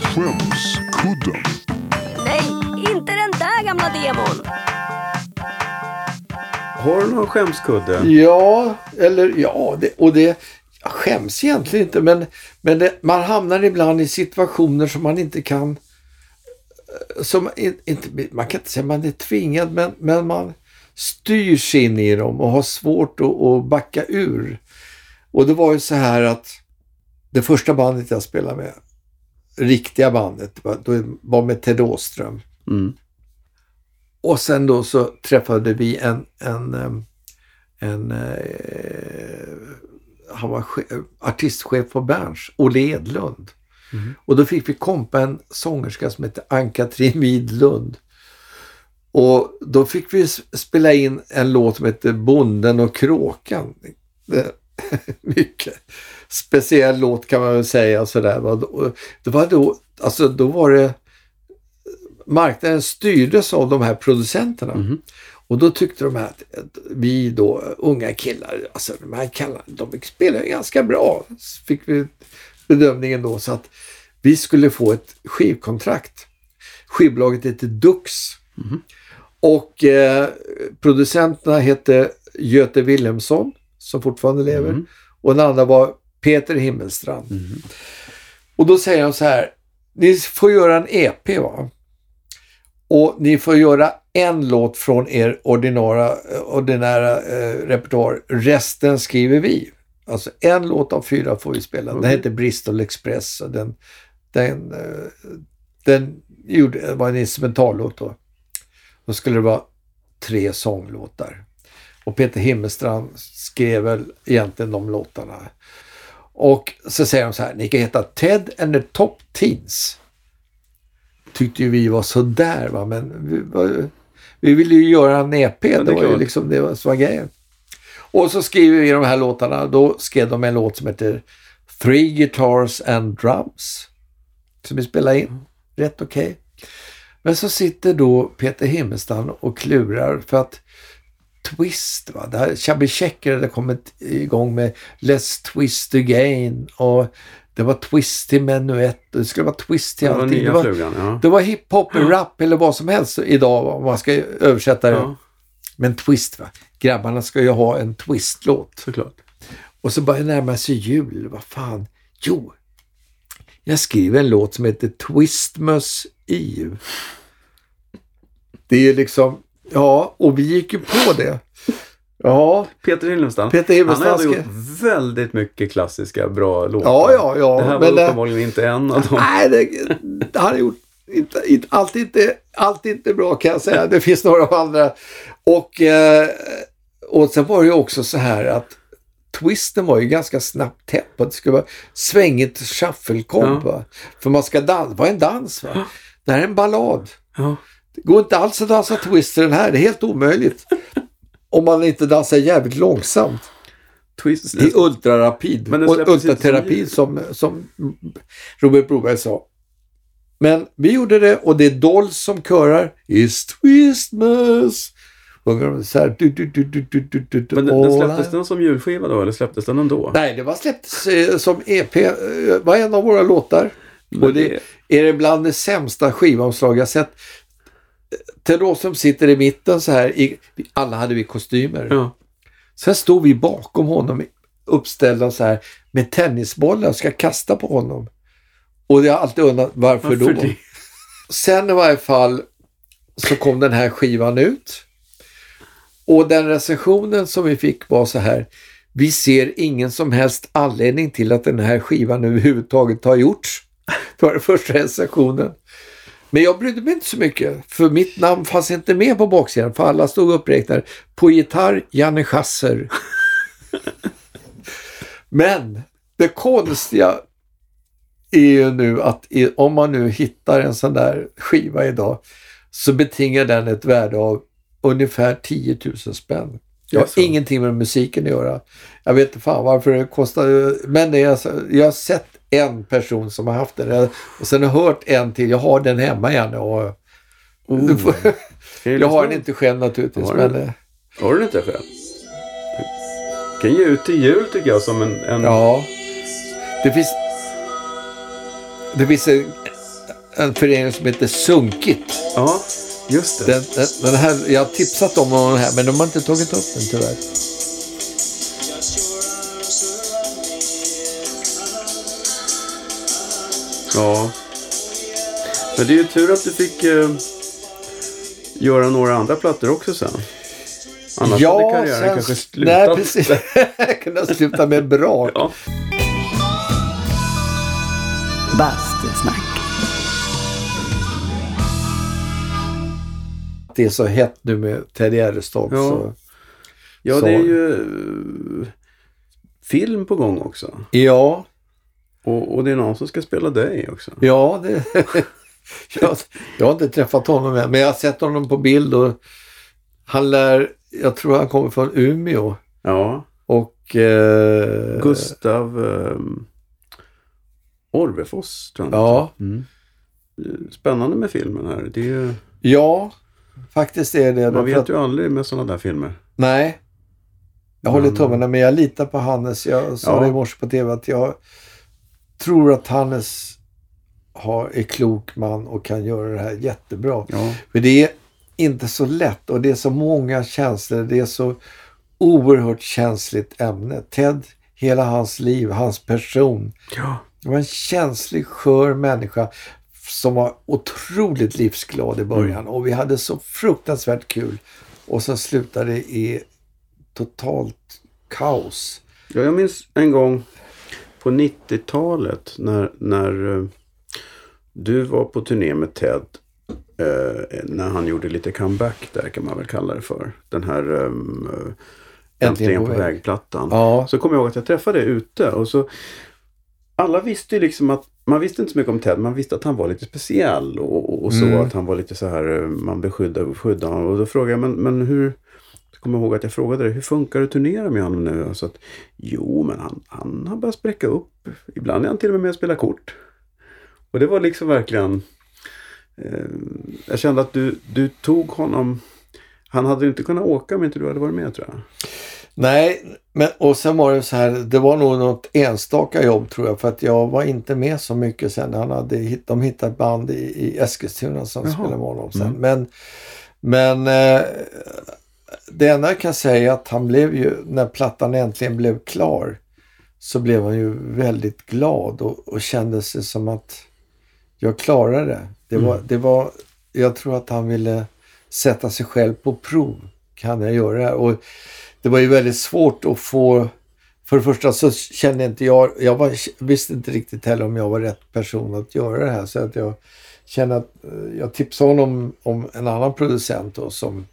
Skämskudden. Nej, inte den där gamla demon. Har du någon skämskudde? Ja, eller ja, det, och det jag skäms egentligen inte men, men det, man hamnar ibland i situationer som man inte kan som in- inte, man kan inte säga man är tvingad men, men man styrs in i dem och har svårt att, att backa ur. Och det var ju så här att det första bandet jag spelade med, riktiga bandet, det var, då var med Ted Åström. Mm. Och sen då så träffade vi en, en, em, en eh, han var che- artistchef på Berns, Olle Edlund. Och då fick vi kompa en sångerska som hette Ann-Katrin Widlund. Och då fick vi spela in en låt som hette Bonden och kråkan. Mycket speciell låt kan man väl säga. Sådär. Det var då, alltså då var det marknaden styrdes av de här producenterna. Och då tyckte de här att, att vi då, unga killar, alltså de här killarna, de spelar ganska bra. Så fick vi bedömningen då så att vi skulle få ett skivkontrakt. Skivbolaget heter Dux. Och eh, producenterna hette Göte Wilhelmsson, som fortfarande lever. Och den andra var Peter Himmelstrand. Och då säger de så här, ni får göra en EP va? Och ni får göra en låt från er ordinära, ordinära eh, repertoar. Resten skriver vi. Alltså en låt av fyra får vi spela. Den heter Bristol Express och den, den, eh, den gjorde, var en instrumentallåt då. Då skulle det vara tre sånglåtar. Och Peter Himmelstrand skrev väl egentligen de låtarna. Och så säger de så här, ni kan heta Ted and the Top Teens. Tyckte ju vi var sådär va, men vi, vi ville ju göra en EP. det det var ju klart. liksom det var, som var grejen. Och så skriver vi de här låtarna. Då skrev de en låt som heter Three Guitars and Drums. Som vi spelade in. Rätt okej. Men så sitter då Peter Himmelstam och klurar för att Twist, va? Det här Chubby Checker hade kommit igång med Let's Twist Again och det var Twist till menuett och det skulle vara Twist till allting. Det var, flugan, ja. det var hiphop, rap eller vad som helst idag om man ska översätta det. ja. Men Twist va, grabbarna ska ju ha en Twist-låt. Såklart. Och så börjar närma sig jul. Vad fan? Jo, jag skriver en låt som heter Twistmas Eve. Det är liksom, ja, och vi gick ju på det. Ja, Peter Himmelstrand. Peter Han har ändå gjort väldigt mycket klassiska bra låtar. ja, ja, ja. Det här var men, eh, uppenbarligen inte en av dem. Nej, det, det har han gjort. Inte, inte, allt, inte, allt inte bra kan jag säga. Det finns några andra. Och, eh, och sen var det ju också så här att twisten var ju ganska snabbt tempo. Det skulle vara svängigt shufflekomp. Ja. För man ska dansa. Det var en dans. Va? Det här är en ballad. Ja. Det går inte alls att dansa twist i den här. Det är helt omöjligt. Om man inte dansar jävligt långsamt. Twist. Det är ultrarapid. Men Och ultraterapi som, som Robert Broberg sa. Men vi gjorde det och det är Dolls som körar It's Twistmas. Så här. Du, du, du, du, du, du, du, Men den, den släpptes den som julskiva då, eller släpptes den ändå? Nej, det var släppts eh, som EP. eh, var en av våra låtar. Men och det är det bland det sämsta skivomslag jag sett. Ted Åström sitter i mitten så här. I, alla hade vi kostymer. Ja. Sen stod vi bakom honom uppställda så här med tennisbollar och ska kasta på honom. Och jag har alltid undrat varför, Varför då? det? Sen i varje fall så kom den här skivan ut. Och den recensionen som vi fick var så här. Vi ser ingen som helst anledning till att den här skivan överhuvudtaget har gjorts. Det var den första recensionen. Men jag brydde mig inte så mycket, för mitt namn fanns inte med på baksidan, för alla stod uppräknade. På gitarr, Janne Schasser. Men det konstiga är ju nu att om man nu hittar en sån där skiva idag så betingar den ett värde av ungefär 10 000 spänn. Jag har ingenting med musiken att göra. Jag vet inte fan varför det kostar. Men det är alltså, jag har sett en person som har haft den Jag- och sen har jag hört en till. Jag har den hemma igen. Och, Oh. får- jag jag har den inte själv naturligtvis. Har du? eh, Har du den inte själv? Kan ge ut till jul tycker jag som en... en... ja. Det finns, det finns en, en förening som heter Sunkit. Ja, just det. Den, den, den här, jag har tipsat om den här, men de har inte tagit upp den tyvärr. Ja. Men det är ju tur att du fick eh, göra några andra plattor också sen. Annars hade karriären kanske slutat. Nej, precis. Kunde sluta med bra. Ja. Bastusnack. Det är så hett nu med Ted Gärdestad. Ja. Så. ja, Så- det är ju eh, film på gång också. Ja, Och, och det är någon som ska spela dig också. ja det, jag, jag har inte träffat honom än, men jag har sett honom på bild och han lär, jag tror han kommer från Umeå. Ja, Och eh, Gustav eh, Orvefors tror jag Ja. Mm. Spännande med filmen här. Det är ju, ja, faktiskt är det. man vet att- ju aldrig med sådana där filmer. Nej. Jag Men- håller tummarna men jag litar på Hannes. Jag sa Ja. det i morse på tv att jag tror att Hannes har, är klok man och kan göra det här jättebra. Ja, För det är inte så lätt och det är så många känslor. Det är så oerhört känsligt ämne. Ted, hela hans liv, hans person. ja. Det var en känslig, skör människa som var otroligt livsglad i början. Och vi hade så fruktansvärt kul. Och så slutade det i totalt kaos. Ja, jag minns en gång på 90-talet när, när eh, du var på turné med Ted. Eh, när han gjorde lite comeback där kan man väl kalla det för. Den här um, Äntligen på väg-plattan. Ja, Så kommer jag ihåg att jag träffade dig ute och så alla visste ju liksom att man visste inte så mycket om Ted. Man visste att han var lite speciell och, och så. Mm. Att han var lite så här, eh, man beskyddade och skyddade honom. Och då frågade jag, men, men hur, jag kommer ihåg att jag frågade dig, hur funkar det att turnera med honom nu? Och så att, jo, men han, han har börjat spräcka upp. Ibland är han till och med med och spelar kort. Och det var liksom verkligen, eh, jag kände att du, du tog honom, han hade inte kunnat åka om inte du hade varit med tror jag. Nej. Men, och sen var det så här, det var nog något enstaka jobb tror jag. För att jag var inte med så mycket sen. Han hade, de hittade ett band i, i Eskilstuna som Jaha. spelade med honom sen. Mm. Men, men eh, det enda jag kan säga är att han blev ju, när plattan äntligen blev klar, så blev han ju väldigt glad och, och kände sig som att jag klarade det. Det var, Mm. det var, jag tror att han ville sätta sig själv på prov. Kan jag göra det här? Och det var ju väldigt svårt att få... För det första så kände inte jag... Jag var, visste inte riktigt heller om jag var rätt person att göra det här. Så att jag kände att eh, jag tipsade honom om en annan producent då, som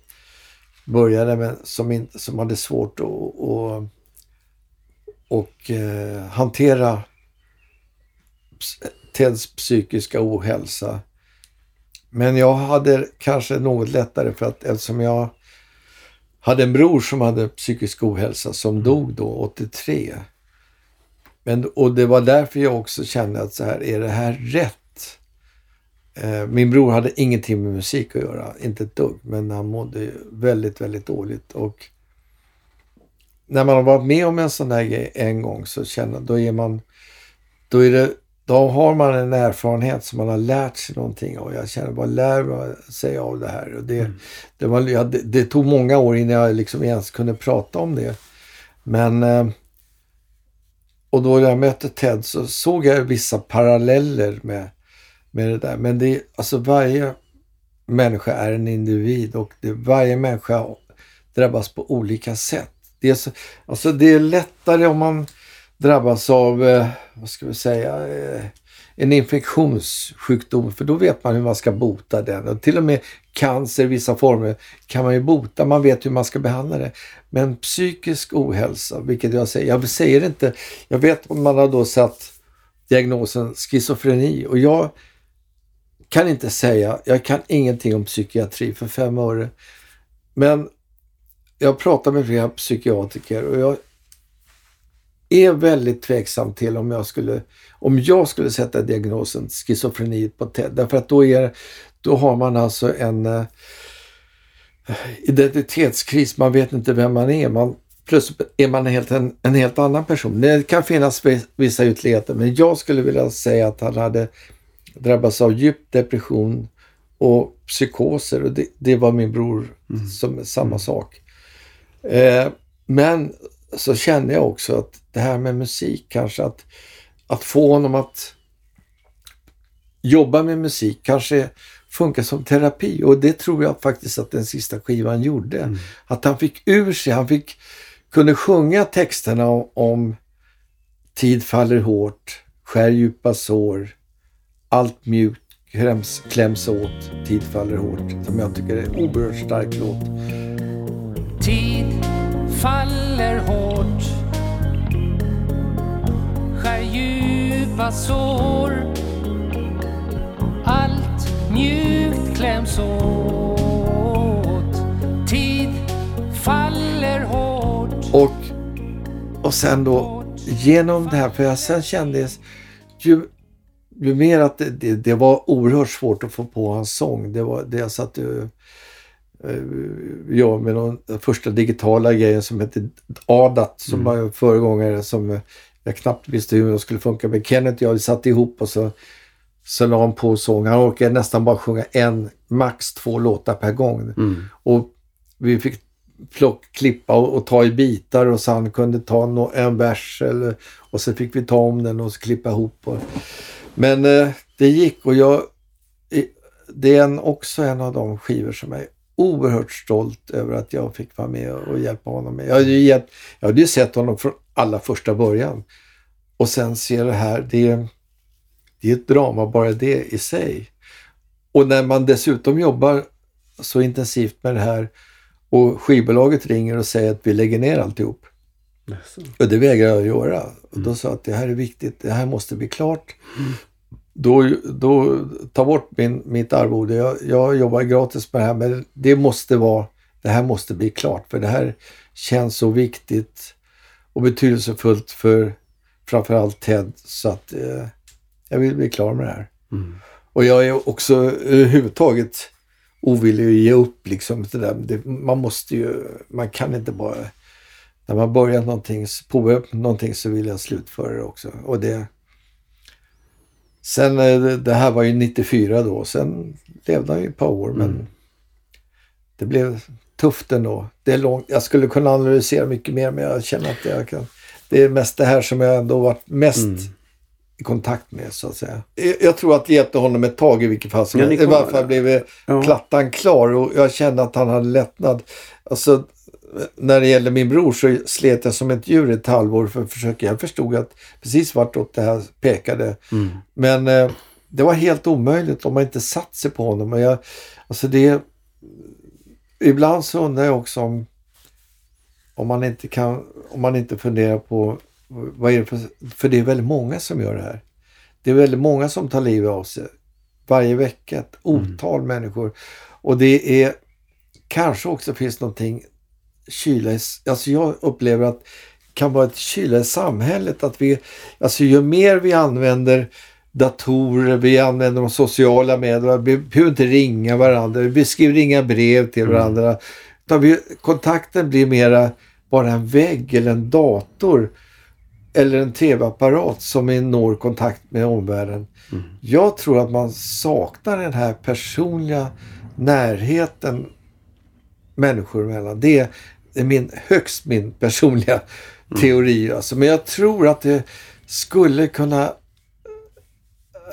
började med, som, in, som hade svårt att, Och, och, eh, hantera Teds psykiska ohälsa. Men jag hade kanske något lättare för att eftersom jag hade en bror som hade psykisk ohälsa som dog då 83. Men, och det var därför jag också kände att så här, är det här rätt? Eh, min bror hade ingenting med musik att göra, inte ett dugg. Men han mådde väldigt, väldigt dåligt. Och när man har varit med om en sån här grej en gång så känner då är man, då är det, då har man en erfarenhet som man har lärt sig någonting av. Jag känner bara lär sig av det här. Och det, det, var, ja, det, det tog många år innan jag liksom ens kunde prata om det. Men eh, och då när jag mötte Ted så såg jag vissa paralleller med, med det där. Men det alltså varje människa är en individ och det, varje människa drabbas på olika sätt. Det är, så, alltså det är lättare om man drabbas av, eh, vad ska vi säga, eh, en infektionssjukdom. För då vet man hur man ska bota den. Och till och med cancer i vissa former kan man ju bota. Man vet hur man ska behandla det. Men psykisk ohälsa, vilket jag säger, jag säger inte, jag vet att man har då satt diagnosen schizofreni och jag kan inte säga, jag kan ingenting om psykiatri för fem öre. Men jag pratar med flera psykiatriker och jag är väldigt tveksam till om jag skulle, om jag skulle sätta diagnosen schizofreni på TED. Därför att då, är, då har man alltså en eh, identitetskris. Man vet inte vem man är. Man, plötsligt är man helt en, en helt annan person. Det kan finnas vi- vissa ytterligheter men jag skulle vilja säga att han hade drabbas av djup depression och psykoser. Och det, det var min bror som samma sak. Eh, men så kände jag också att det här med musik kanske att, att få honom att jobba med musik kanske funkar som terapi och det tror jag faktiskt att den sista skivan gjorde. Att han fick ur sig, han fick, kunde sjunga texterna om, om tid faller hårt, skär djupa sår, allt mjukt kläms, kläms åt, tid faller hårt. Som jag tycker är en oerhört stark låt. Tid faller hårt djupa sår. Allt mjukt kläms åt. Tid faller hårt. Och, och sen då genom det här, för jag sen kände jag ju, ju mer att det, det, det var oerhört svårt att få på hans sång. Det var det jag satt uh, jag med någon första digitala grejen som hette ADAT som var en föregångare som eh, jag knappt visste hur det skulle funka. Men Kenneth och jag satte ihop och så, så la han på sång. Han orkade nästan bara sjunga en, max två låtar per gång. Och vi fick plock, klippa och, och ta i bitar och så han kunde ta no, en vers eller, och så fick vi ta om den och så klippa ihop. Och, men eh, det gick och jag, det är en, också en av de skivor som jag är oerhört stolt över att jag fick vara med och hjälpa honom med. Jag hade ju, gett, jag hade ju sett honom från allra första början. Och sen ser det här, det är, det är ett drama bara det i sig. Och när man dessutom jobbar så intensivt med det här och skivbolaget ringer och säger att vi lägger ner alltihop. Och det vägrar jag göra. Och då sa jag att det här är viktigt, det här måste bli klart. Då, då ta bort min, mitt arvode. Jag, jag jobbar gratis med det här men det måste vara, det här måste bli klart för det här känns så viktigt och betydelsefullt för framförallt Ted så att eh, jag vill bli klar med det här. Och jag är också överhuvudtaget ovillig att ge upp liksom. Det där. Det, man måste ju, man kan inte bara, när man börjar någonting, påbörjar någonting så vill jag slutföra det också. Och det, sen, eh, det- här var ju 94 då, sen levde han ju ett par år men det blev tufft ändå. Det är långt, jag skulle kunna analysera mycket mer men jag känner att jag kan, det är mest det här som jag ändå varit mest i kontakt med så att säga. Jag, tror att det hjälpte honom ett tag i vilket fall som helst. I varje fall blev Ja. plattan klar och jag kände att han hade lättnad. Alltså, när det gäller min bror så slet jag som ett djur ett halvår för att försöka. Jag förstod att precis vartåt det här pekade. Men eh, det var helt omöjligt om man inte satt sig på honom. Och jag, alltså det, ibland så undrar jag också om, om man inte kan, om man inte funderar på vad är det för, för det är väldigt många som gör det här. Det är väldigt många som tar livet av sig varje vecka. Ett otal människor. Och det är kanske också finns någonting kyla alltså jag upplever att det kan vara ett kyla i samhället. Att vi, alltså ju mer vi använder datorer, vi använder de sociala medierna, vi behöver inte ringa varandra, vi skriver inga brev till varandra. Utan vi, kontakten blir mera bara en vägg eller en dator eller en tv-apparat som når kontakt med omvärlden. Jag tror att man saknar den här personliga närheten människor emellan. Det är min, högst min personliga teori. Alltså. Men jag tror att det skulle kunna...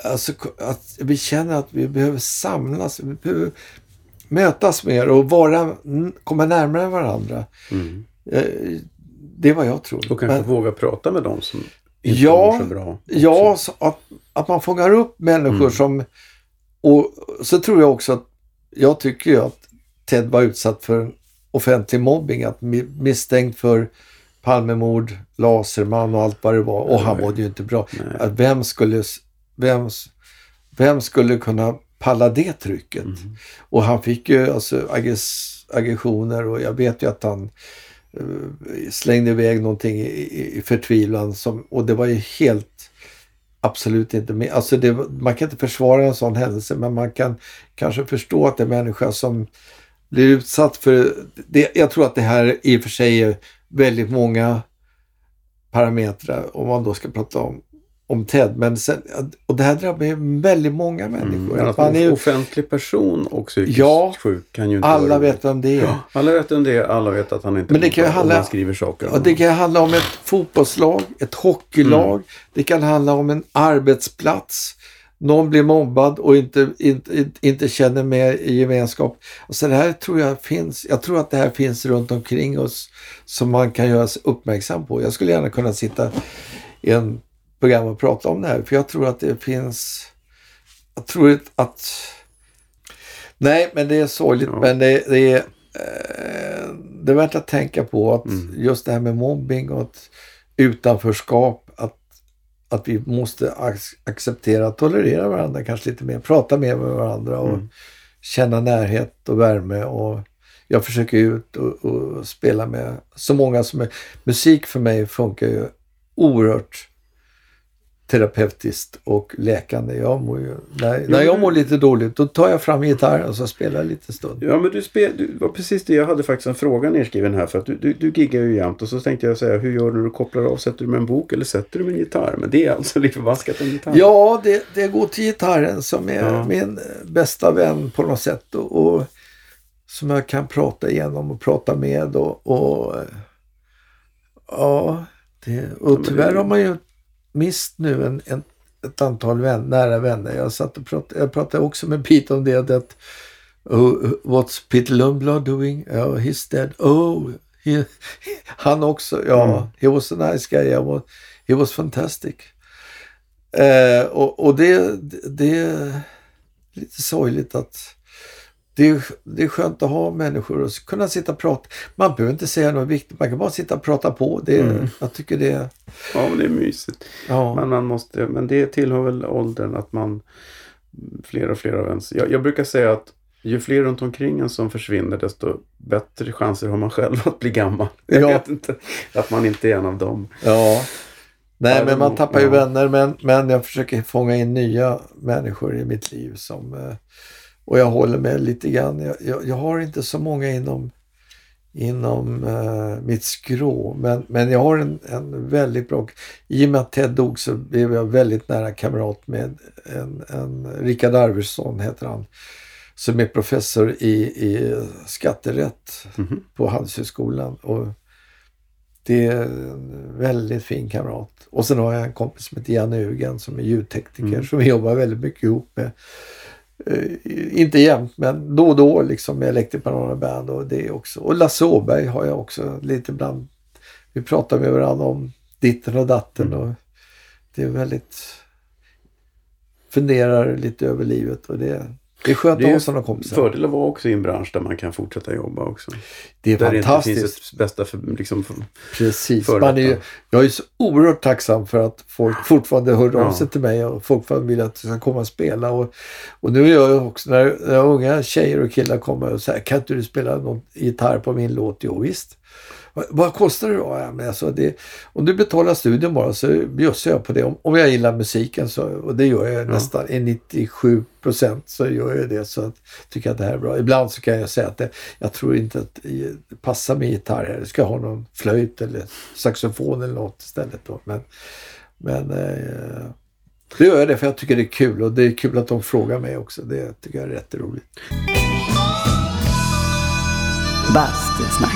Alltså att vi känner att vi behöver samlas, vi behöver mötas mer och vara, komma närmare varandra. Eh, Det är vad jag tror. Och kanske Men- våga prata med dem som inte Ja, mår så bra. Ja, så att, att man fångar upp människor Mm. som... Och så tror jag också att... Jag tycker ju att Ted var utsatt för en offentlig mobbing. Att mi- misstänkt för Palmemord, Laserman och allt vad det var. Och han Nej. mådde ju inte bra. Att vem, skulle, vem, vem skulle kunna palla det trycket? Mm. Och han fick ju alltså aggress, aggressioner och jag vet ju att han eh, slängde iväg någonting i, i, i förtvivlan. Som, och det var ju helt absolut inte med. Alltså det, man kan inte försvara en sån händelse men man kan kanske förstå att det är en människa som blir utsatt för... Det, jag tror att det här i och för sig är väldigt många parametrar om man då ska prata om om Ted. Men sen, och det här drabbar ju väldigt många människor. Mm. Att man är offentlig person och psykiskt Ja, sjuk kan ju inte alla vara vet vem det är. Ja, alla vet om det är, alla vet att han inte Men det kan handla- och man skriver saker. Ja, det kan handla om ett fotbollslag, ett hockeylag. Mm. Det kan handla om en arbetsplats. Någon blir mobbad och inte, inte, inte känner med gemenskap. Alltså det här tror jag finns. Jag tror att det här finns runt omkring oss som man kan göra sig uppmärksam på. Jag skulle gärna kunna sitta i en program och prata om det här. För jag tror att det finns... Jag tror att... nej, men det är sorgligt. Ja. Men det, det är... Eh, det är värt att tänka på att Mm. just det här med mobbing och utanförskap. Att, vi måste ac- acceptera, tolerera varandra kanske lite mer. Prata mer med varandra och Mm. känna närhet och värme. Och jag försöker ut och, och spela med så många som är... Musik för mig funkar ju oerhört terapeutiskt och läkande. Jag mår ju, när, när jag mår lite dåligt då tar jag fram gitarren och så spelar jag lite stund. Ja, men du spel, du, var precis det. Jag hade faktiskt en fråga nedskriven här. För att du, du, du giggar ju jämt. Och så tänkte jag säga, hur gör du när du kopplar av? Sätter du med en bok eller sätter du med en gitarr? Men det är alltså lite förbaskat en gitarr. Ja, det, det går till gitarren som är Ja. min bästa vän på något sätt. Och, och som jag kan prata igenom och prata med. Och, och ja, det, och tyvärr har man ju mist nu en, en, ett antal vän, nära vänner. Jag, satt och pratade, jag pratade också med Pete om det. Att, oh, what's Peter Lundblad doing? Oh, he's dead. Oh, he, han också. Ja, Mm. he was a nice guy. Yeah, well, he was fantastic. Eh, och och det, det är lite sorgligt att det är, det är skönt att ha människor och kunna sitta och prata. Man behöver inte säga något viktigt, man kan bara sitta och prata på. Det, Mm. Jag tycker det... Ja, men det är mysigt. Ja. Men, man måste, men det tillhör väl åldern att man fler och fler av ens... Jag, jag brukar säga att ju fler runt omkring en som försvinner desto bättre chanser har man själv att bli gammal. Jag Ja. vet inte. Att man inte är en av dem. ja. Nej, men man tappar ju ja. vänner. Men, men jag försöker fånga in nya människor i mitt liv. som eh, Och jag håller med lite grann. Jag, jag, jag har inte så många inom, inom eh, mitt skrå. Men, men jag har en, en väldigt bra... I och med att Ted dog så blev jag väldigt nära kamrat med en, en Rickard Arvidsson heter han. Som är professor i, i skatterätt Mhm. på Handelshögskolan. Och det är en väldigt fin kamrat. Och sen har jag en kompis som heter Janne Ugen som är ljudtekniker Mm. som vi jobbar väldigt mycket ihop med. Eh, inte jämt men då och då liksom med Electric Banana Band och det också. Och Lasse Åberg har jag också lite ibland. Vi pratar med varandra om ditten och datten Mm. och det är väldigt funderar lite över livet och det, det är skönt Det att ha sådana kompisar. Fördel att vara också i en bransch där man kan fortsätta jobba också. det är Där det inte fantastiskt. finns ett bästa för, liksom, för, Precis. för Man är ju, jag är så oerhört tacksam för att folk fortfarande hör av Ja. sig till mig och fortfarande vill att jag ska komma och spela. Och, och nu gör jag också, när, när unga tjejer och killar kommer och säger kan inte du spela någon gitarr på min låt? Jo visst. Vad- kostar det då? Ja, men alltså det, om du betalar studion bara så bjussar jag på det. Om, om jag gillar musiken så, och det gör jag nästan i 97 procent så gör jag det. Så att, tycker jag att det här är bra. Ibland så kan jag säga att det, jag tror inte att det passar med gitarr här. Jag ska ha någon flöjt eller saxofon eller något istället. Då. Men, men eh, det gör jag det för jag tycker det är kul och det är kul att de frågar mig också. Det tycker jag är rätt roligt. Bastusnack.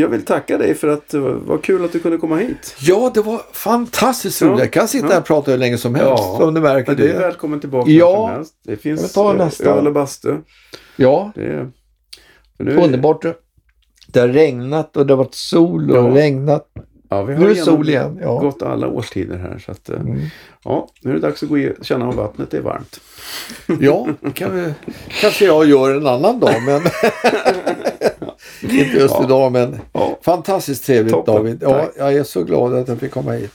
Jag vill tacka dig för att det var, kul att du kunde komma hit. Ja, det var fantastiskt Ja, roligt. Jag kan sitta ja. här och prata hur länge som helst. Om du märker Men du är det. välkommen tillbaka Ja. när som helst. Det finns ö- nästa. öl och bastu. Ja, Det är, underbart. Det har regnat och det har varit sol och Ja. regnat. Ja, vi har Nu är det sol igen. Ja. gått alla årstider här. Så att, eh, Mm. ja, nu är det dags att gå i, känna om vattnet är varmt. Ja, det kan vi, kanske jag gör en annan dag. Men inte just Ja. idag. Men Ja. fantastiskt trevligt Toppen. David. Ja, Tack. jag är så glad att jag fick komma hit.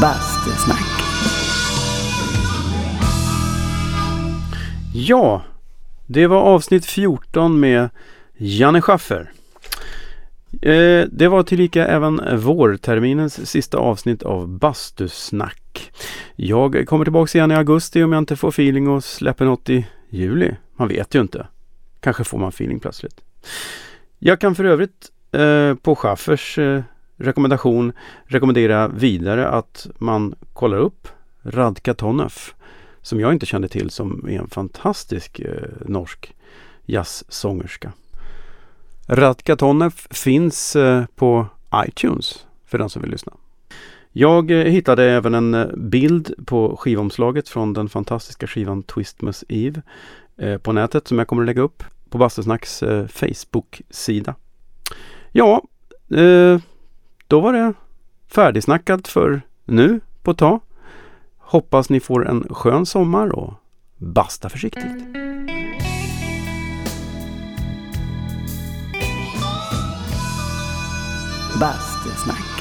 Bastusnack. Ja, det var avsnitt 14 med Janne Schaffer. Eh, det var tillika även vårterminens sista avsnitt av Bastusnack. Jag kommer tillbaka igen i augusti om jag inte får feeling och släpper något i juli. Man vet ju inte. Kanske får man feeling plötsligt. Jag kan för övrigt eh, på Schaffers eh, rekommendation rekommendera vidare att man kollar upp Radka Tonev som jag inte kände till som är en fantastisk eh, norsk jazzsångerska. Radka Tonev finns eh, på iTunes för den som vill lyssna. Jag eh, hittade även en eh, bild på skivomslaget från den fantastiska skivan Twistmas Eve på nätet som jag kommer att lägga upp på Bastusnacks Facebook-sida. Ja, då var det färdigsnackat för nu på ett tag. Hoppas ni får en skön sommar och basta försiktigt. Bastusnack.